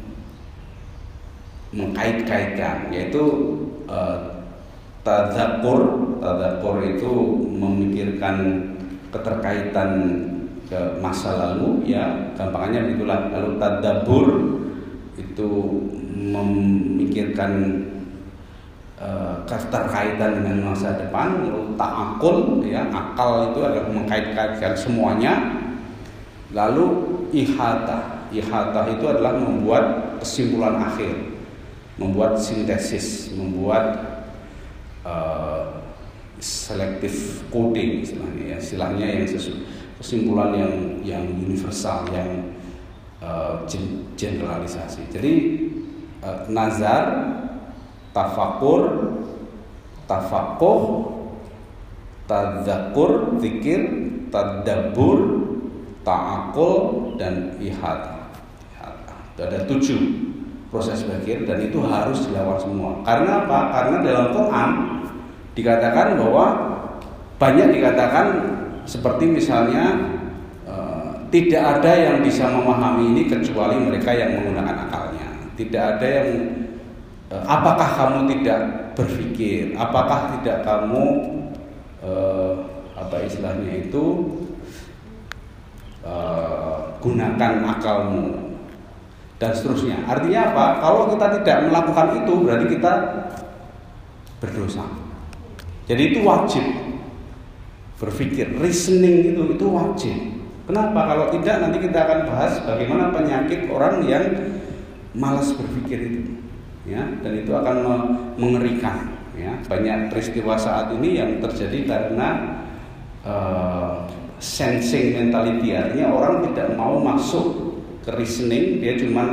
mengkait-kaitkan, yaitu uh, tadakur, tadakur itu memikirkan keterkaitan ke masa lalu, ya. Gampangnya begitulah. Lalu tadabur itu memikirkan Eh, keterkaitan dengan masa depan lalu takul ya. Akal itu adalah mengkait-kaitkan semuanya. Lalu ihata ihata itu adalah membuat kesimpulan akhir membuat sintesis membuat uh, selective coding istilahnya ya. Istilahnya yang sesu, kesimpulan yang yang universal yang uh, generalisasi jadi uh, nazar tafakur, tafakuh, tadzakur, zikir, tadabur, ta'akul dan ihata. Itu ada tujuh proses berpikir dan itu harus dilawan semua. Karena apa? Karena dalam Quran dikatakan bahwa banyak dikatakan seperti misalnya eh, tidak ada yang bisa memahami ini kecuali mereka yang menggunakan akalnya. Tidak ada yang Eh, apakah kamu tidak berpikir? Apakah tidak kamu uh, apa istilahnya itu gunakan akalmu? Dan seterusnya. Artinya apa? Kalau kita tidak melakukan itu berarti kita berdosa. Jadi itu wajib berpikir reasoning itu itu wajib. Kenapa? Kalau tidak nanti kita akan bahas bagaimana penyakit orang yang malas berpikir itu ya. Dan itu akan mengerikan ya. Banyak peristiwa saat ini yang terjadi karena uh, sensing mentality artinya orang tidak mau masuk ke reasoning dia cuma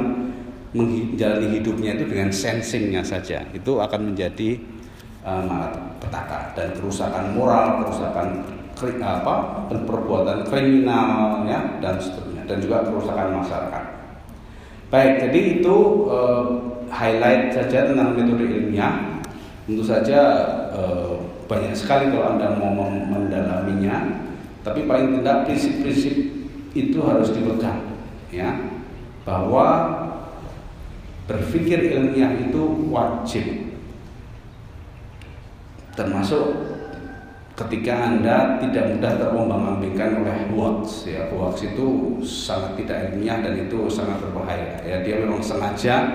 menjalani hidupnya itu dengan sensingnya saja. Itu akan menjadi uh, petaka dan kerusakan moral kerusakan apa perbuatan kriminal ya dan seterusnya dan juga kerusakan masyarakat baik jadi itu uh, highlight saja tentang metode ilmiah. Tentu saja eh, banyak sekali kalau Anda mau mendalaminya, tapi paling tidak prinsip-prinsip itu harus dipegang ya. Bahwa berpikir ilmiah itu wajib. Termasuk ketika Anda tidak mudah terombang-ambingkan oleh hoax ya hoax itu sangat tidak ilmiah dan itu sangat berbahaya. Ya dia memang sengaja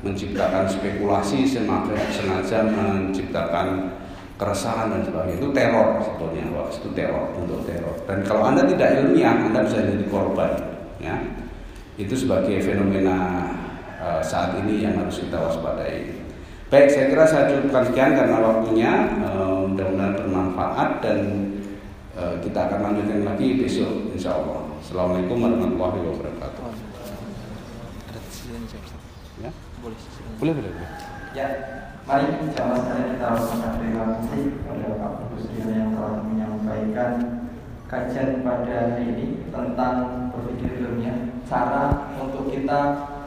menciptakan spekulasi sengaja menciptakan keresahan dan sebagainya. Itu teror sebetulnya hoax itu teror untuk teror. Dan kalau anda tidak ilmiah anda bisa jadi korban ya. Itu sebagai fenomena uh, saat ini yang harus kita waspadai. Baik saya kira saya cukupkan sekian karena waktunya. Uh, mudah-mudahan bermanfaat dan uh, kita akan lanjutkan lagi besok insya Allah Assalamualaikum warahmatullahi wabarakatuh Boleh, boleh, boleh. Ya, mari jamaah sekalian kita ucapkan terima kasih kepada Pak Busrio yang telah menyampaikan kajian pada hari ini tentang berpikir ilmiah, cara untuk kita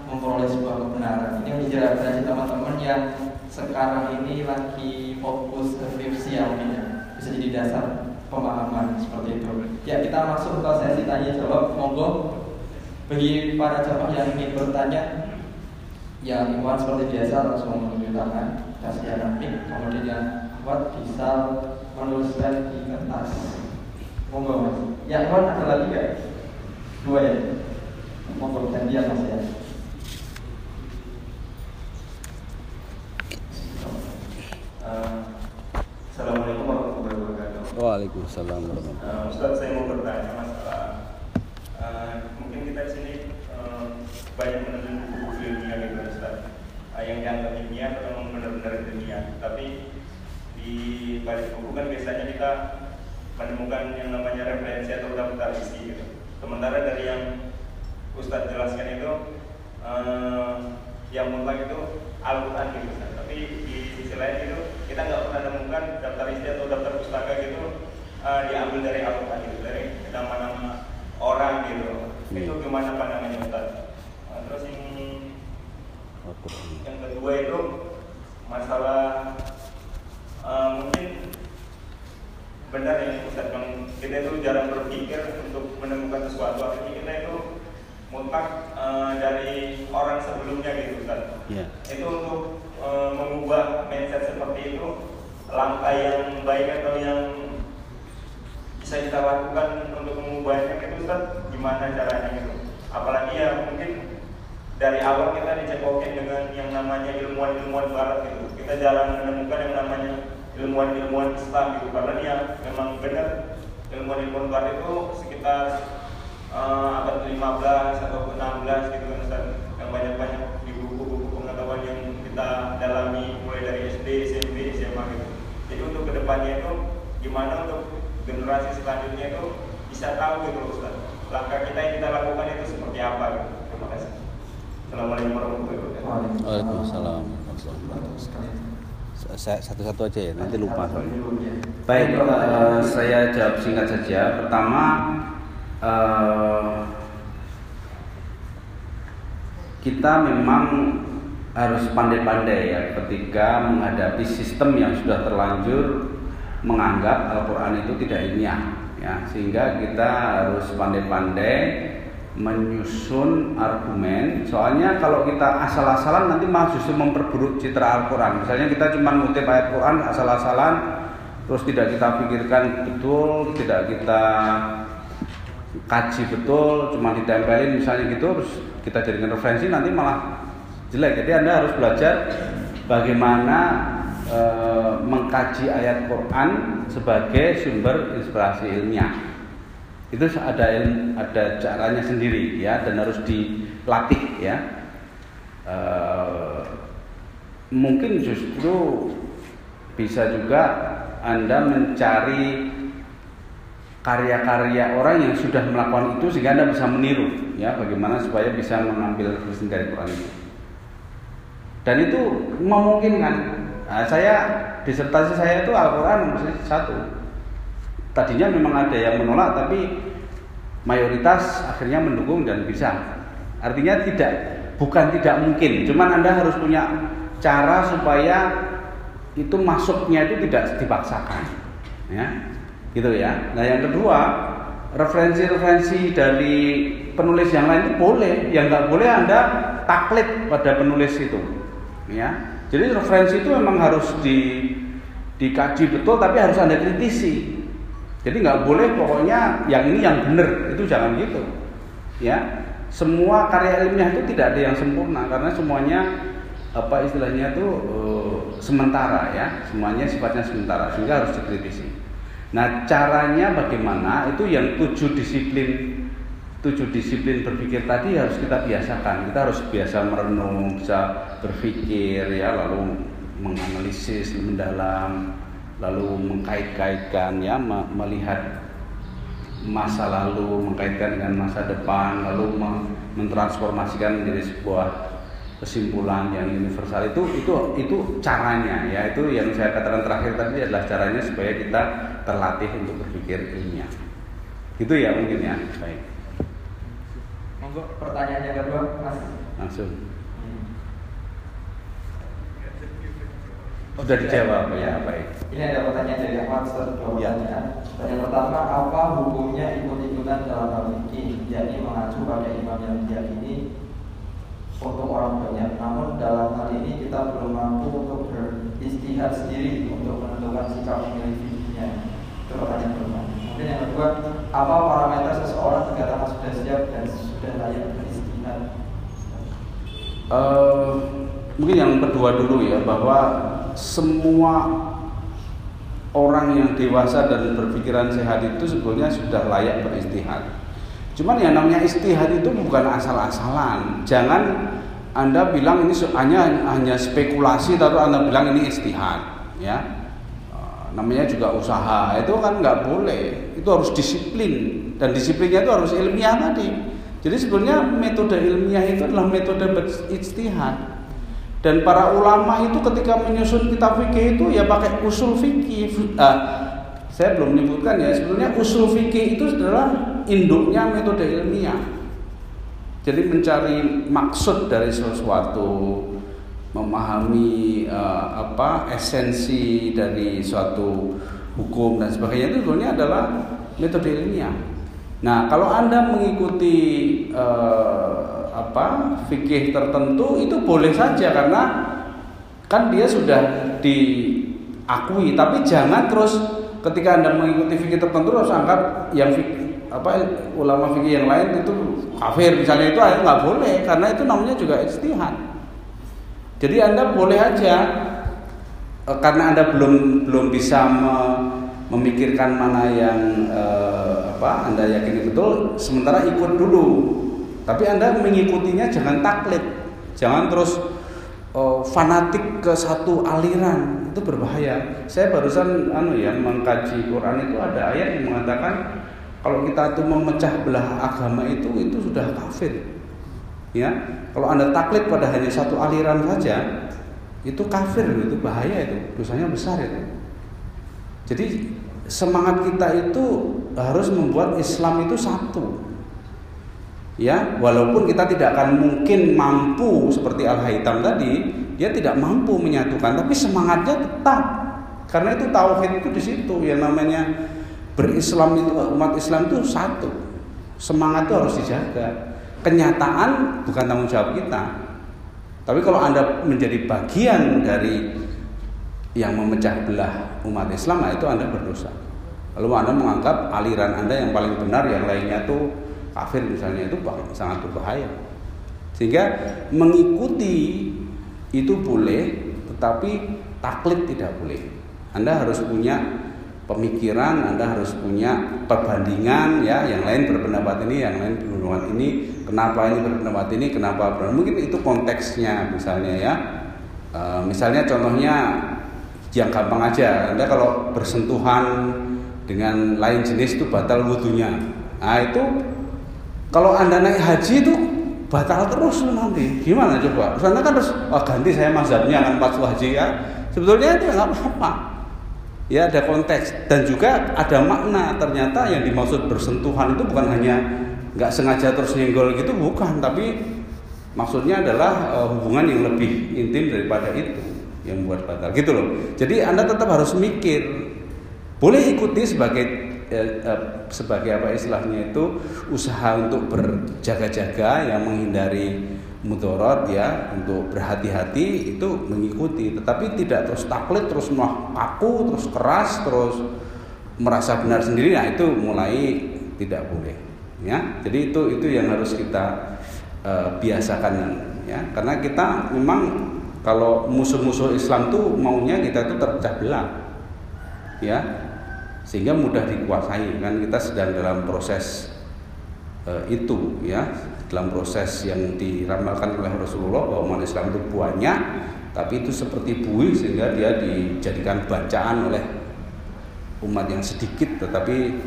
memperoleh sebuah kebenaran. Ini menjadi bagi teman-teman yang sekarang ini lagi fokus ke skripsi ya mungkin ya. Jadi dasar pemahaman seperti itu. Ya, kita masuk ke sesi tanya jawab. Monggo. Bagi para jamaah yang ingin bertanya yang ikhwan seperti biasa langsung menunjuk tangan kasih anaknya kemudian yang kuat bisa menuliskan di kertas. Monggo mas. Yang ikhwan ada lagi gak dua ya? Monggo gantian mas ya. Uh, Assalamualaikum warahmatullahi wabarakatuh. Waalaikumsalam warahmatullahi Ustaz saya mau bertanya masalah uh, mungkin kita di sini uh, banyak menuntut buku ilmiah gitu Ustaz. Uh, yang dianggap ilmiah atau memang benar-benar ilmiah. Tapi di balik buku kan biasanya kita menemukan yang namanya referensi atau daftar isi gitu. Sementara dari yang Ustadz jelaskan itu uh, yang mutlak itu Al-Quran gitu Ustaz. tapi di sisi lain itu kita nggak pernah nemukan daftar isi atau daftar uh, diambil dari Al-Quran gitu dari nama-nama orang gitu itu gimana pandangannya Ustaz? Uh, terus yang yang kedua itu masalah uh, mungkin benar ya Ustaz Bang kita itu jarang berpikir untuk menemukan sesuatu. Artinya kita itu mutlak uh, dari orang sebelumnya gitu Ustaz. Iya. itu untuk uh, mengubah mindset seperti itu langkah yang baik atau yang bisa kita lakukan untuk mengubahnya itu Ustaz gimana caranya gitu. Apalagi ya mungkin dari awal kita dicekokin dengan yang namanya ilmuwan-ilmuwan barat gitu. Kita jarang menemukan yang namanya ilmuwan-ilmuwan Islam gitu. Karena dia memang benar ilmuwan-ilmuwan barat itu sekitar uh, abad 15 atau 16 gitu kan Ustaz. Yang banyak-banyak di buku-buku pengetahuan yang kita dalami mulai dari SD, SMP, SMA gitu. Jadi untuk ke depannya itu gimana untuk generasi selanjutnya itu bisa tahu gitu loh Ustaz. Langkah kita yang kita lakukan itu seperti apa gitu. Terima kasih. Assalamualaikum warahmatullahi wabarakatuh. Waalaikumsalam. Satu-satu aja ya, nanti lupa. Soalnya. Baik, eh, saya jawab singkat saja. Pertama, eh, kita memang harus pandai-pandai ya ketika menghadapi sistem yang sudah terlanjur menganggap Al-Quran itu tidak ilmiah ya. Sehingga kita harus pandai-pandai menyusun argumen. Soalnya kalau kita asal-asalan nanti malah justru memperburuk citra Al-Quran. Misalnya kita cuma ngutip ayat Quran asal-asalan terus tidak kita pikirkan betul tidak kita kaji betul cuma ditempelin misalnya gitu terus kita jadikan referensi nanti malah jelek. Jadi anda harus belajar bagaimana e, mengkaji ayat Quran sebagai sumber inspirasi ilmiah. Itu ada ada caranya sendiri ya dan harus dilatih ya. E, mungkin justru bisa juga anda mencari karya-karya orang yang sudah melakukan itu sehingga anda bisa meniru ya bagaimana supaya bisa mengambil referensi dari Quran itu. Dan itu memungkinkan nah, saya disertasi saya itu Al-Quran satu. Tadinya memang ada yang menolak tapi mayoritas akhirnya mendukung dan bisa. Artinya tidak bukan tidak mungkin. Cuman anda harus punya cara supaya itu masuknya itu tidak dipaksakan. Ya gitu ya. Nah yang kedua referensi-referensi dari penulis yang lain itu boleh. Yang nggak boleh anda taklid pada penulis itu. Ya jadi referensi itu memang harus di dikaji betul tapi harus anda kritisi. Jadi nggak boleh pokoknya yang ini yang benar. Itu jangan gitu. Ya semua karya ilmiah itu tidak ada yang sempurna karena semuanya apa istilahnya itu eh, sementara ya. Semuanya sifatnya sementara sehingga harus dikritisi. Nah caranya bagaimana? Itu yang tujuh disiplin tujuh disiplin berpikir tadi harus kita biasakan. Kita harus biasa merenung bisa berpikir ya lalu menganalisis mendalam lalu mengkait-kaitkan ya me- melihat masa lalu mengkaitkan dengan masa depan lalu me- mentransformasikan menjadi sebuah kesimpulan yang universal. Itu itu itu caranya ya. Itu yang saya katakan terakhir tadi adalah caranya supaya kita terlatih untuk berpikir ilmiah. Gitu ya mungkin ya. Baik Monggo pertanyaan yang kedua, Mas. langsung Hmm. udah dijawab ya baik Ini ada pertanyaan dari Ahmad Ustaz, Ya. pertanyaan. Pertama, apa hukumnya ikut-ikutan dalam hal fikih, yakni mengacu pada imam yang diyakini untuk orang banyak. Namun dalam hal ini kita belum mampu untuk beristihad sendiri untuk menentukan sikap memilih fikihnya. Itu pertanyaan pertama. Kemudian yang kedua, apa parameter seseorang dikatakan sudah siap dan sudah layak beristihad? Uh, mungkin yang kedua dulu ya bahwa semua orang yang dewasa dan berpikiran sehat itu sebetulnya sudah layak beristihad. Cuman yang namanya istihad itu bukan asal-asalan. Jangan Anda bilang ini hanya hanya spekulasi tapi Anda bilang ini istihad, ya. Eh, namanya juga usaha. Itu kan nggak boleh. Itu harus disiplin dan disiplinnya itu harus ilmiah tadi. Jadi sebenarnya metode ilmiah itu adalah metode beristihad. Dan para ulama itu ketika menyusun kitab fikih itu ya pakai usul fikih. Uh, saya belum menyebutkan ya, sebenarnya usul fikih itu adalah induknya metode ilmiah. Jadi mencari maksud dari sesuatu, memahami uh, apa esensi dari suatu hukum dan sebagainya itu sebenarnya adalah metode ilmiah. Nah, kalau Anda mengikuti uh, apa fikih tertentu itu boleh saja karena kan dia sudah diakui, tapi jangan terus ketika Anda mengikuti fikih tertentu harus anggap yang fikih apa ulama fikih yang lain itu kafir misalnya itu nggak boleh karena itu namanya juga istihad. Jadi anda boleh aja e, karena anda belum belum bisa me, memikirkan mana yang e, apa anda yakini betul, sementara ikut dulu. Tapi anda mengikutinya jangan taklid, jangan terus e, fanatik ke satu aliran itu berbahaya. Saya barusan anu ya mengkaji Quran itu ada ayat yang mengatakan kalau kita itu memecah belah agama itu itu sudah kafir. Ya, kalau anda taklid pada hanya satu aliran saja, itu kafir itu bahaya itu, dosanya besar itu. Jadi semangat kita itu harus membuat Islam itu satu. Ya, walaupun kita tidak akan mungkin mampu seperti Al Haytham tadi, dia tidak mampu menyatukan, tapi semangatnya tetap. Karena itu tauhid itu di situ yang namanya berislam itu umat Islam itu satu semangat itu harus dijaga kenyataan bukan tanggung jawab kita tapi kalau anda menjadi bagian dari yang memecah belah umat Islam nah itu anda berdosa lalu anda menganggap aliran anda yang paling benar yang lainnya itu kafir misalnya itu sangat berbahaya. Sehingga mengikuti itu boleh tetapi taklid tidak boleh. Anda harus punya pemikiran, Anda harus punya perbandingan ya, yang lain berpendapat ini, yang lain berpendapat ini, kenapa ini berpendapat ini, kenapa berpendapat mungkin itu konteksnya misalnya ya. E, misalnya contohnya yang gampang aja, Anda kalau bersentuhan dengan lain jenis itu batal wudhunya. Nah itu kalau Anda naik haji itu batal terus nanti. Gimana coba? Terus Anda kan harus oh, ganti saya mazhabnya kan pas haji ya. Sebetulnya itu nggak apa-apa ya ada konteks dan juga ada makna ternyata yang dimaksud bersentuhan itu bukan hanya nggak sengaja terus nyenggol gitu bukan tapi maksudnya adalah uh, hubungan yang lebih intim daripada itu yang membuat batal gitu loh jadi anda tetap harus mikir boleh ikuti sebagai eh, eh, sebagai apa istilahnya itu usaha untuk berjaga-jaga yang menghindari mudorot ya untuk berhati-hati itu mengikuti. Tetapi tidak terus taklid terus kaku terus keras terus merasa benar sendiri nah itu mulai tidak boleh ya. Jadi itu itu yang harus kita uh, biasakan ya. Karena kita memang kalau musuh-musuh Islam tuh maunya kita tuh terpecah belah ya sehingga mudah dikuasai kan? Kita sedang dalam proses uh, itu ya. Dalam proses yang diramalkan oleh Rasulullah bahwa umat Islam itu banyak tapi itu seperti bui sehingga dia dijadikan bacaan oleh umat yang sedikit tetapi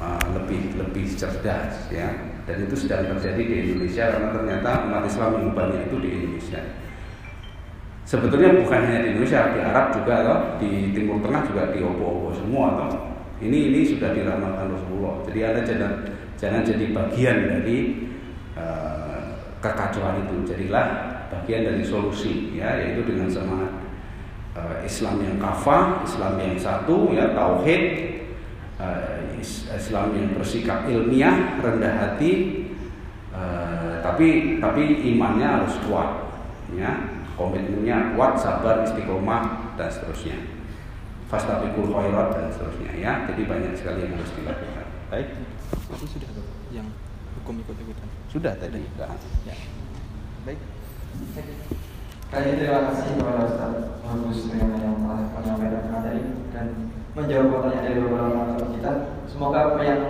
uh, lebih lebih cerdas ya. Dan itu sedang terjadi di Indonesia karena ternyata umat Islam yang banyak itu di Indonesia sebetulnya bukan hanya di Indonesia di Arab juga atau di Timur Tengah juga di opo-opo semua atau ini ini sudah diramalkan Rasulullah. Jadi anda jangan jangan jadi bagian dari Eh, kekacauan itu. Jadilah bagian dari solusi ya yaitu dengan semangat uh, Islam yang kafah, Islam yang satu ya tauhid, uh, Islam yang bersikap ilmiah, rendah hati, uh, tapi tapi imannya harus kuat, ya komitmennya kuat, sabar, istiqomah dan seterusnya. Fastabiqul khairat dan seterusnya ya. Jadi banyak sekali yang harus dilakukan. Baik. Itu sudah yang hukum ikut-ikutan. Sudah tadi. Sudah. Ya. Baik. Kali ini terima kasih kepada Ustaz Bagus dengan yang telah menyampaikan materi dan menjawab pertanyaan dari beberapa kita. Semoga apa yang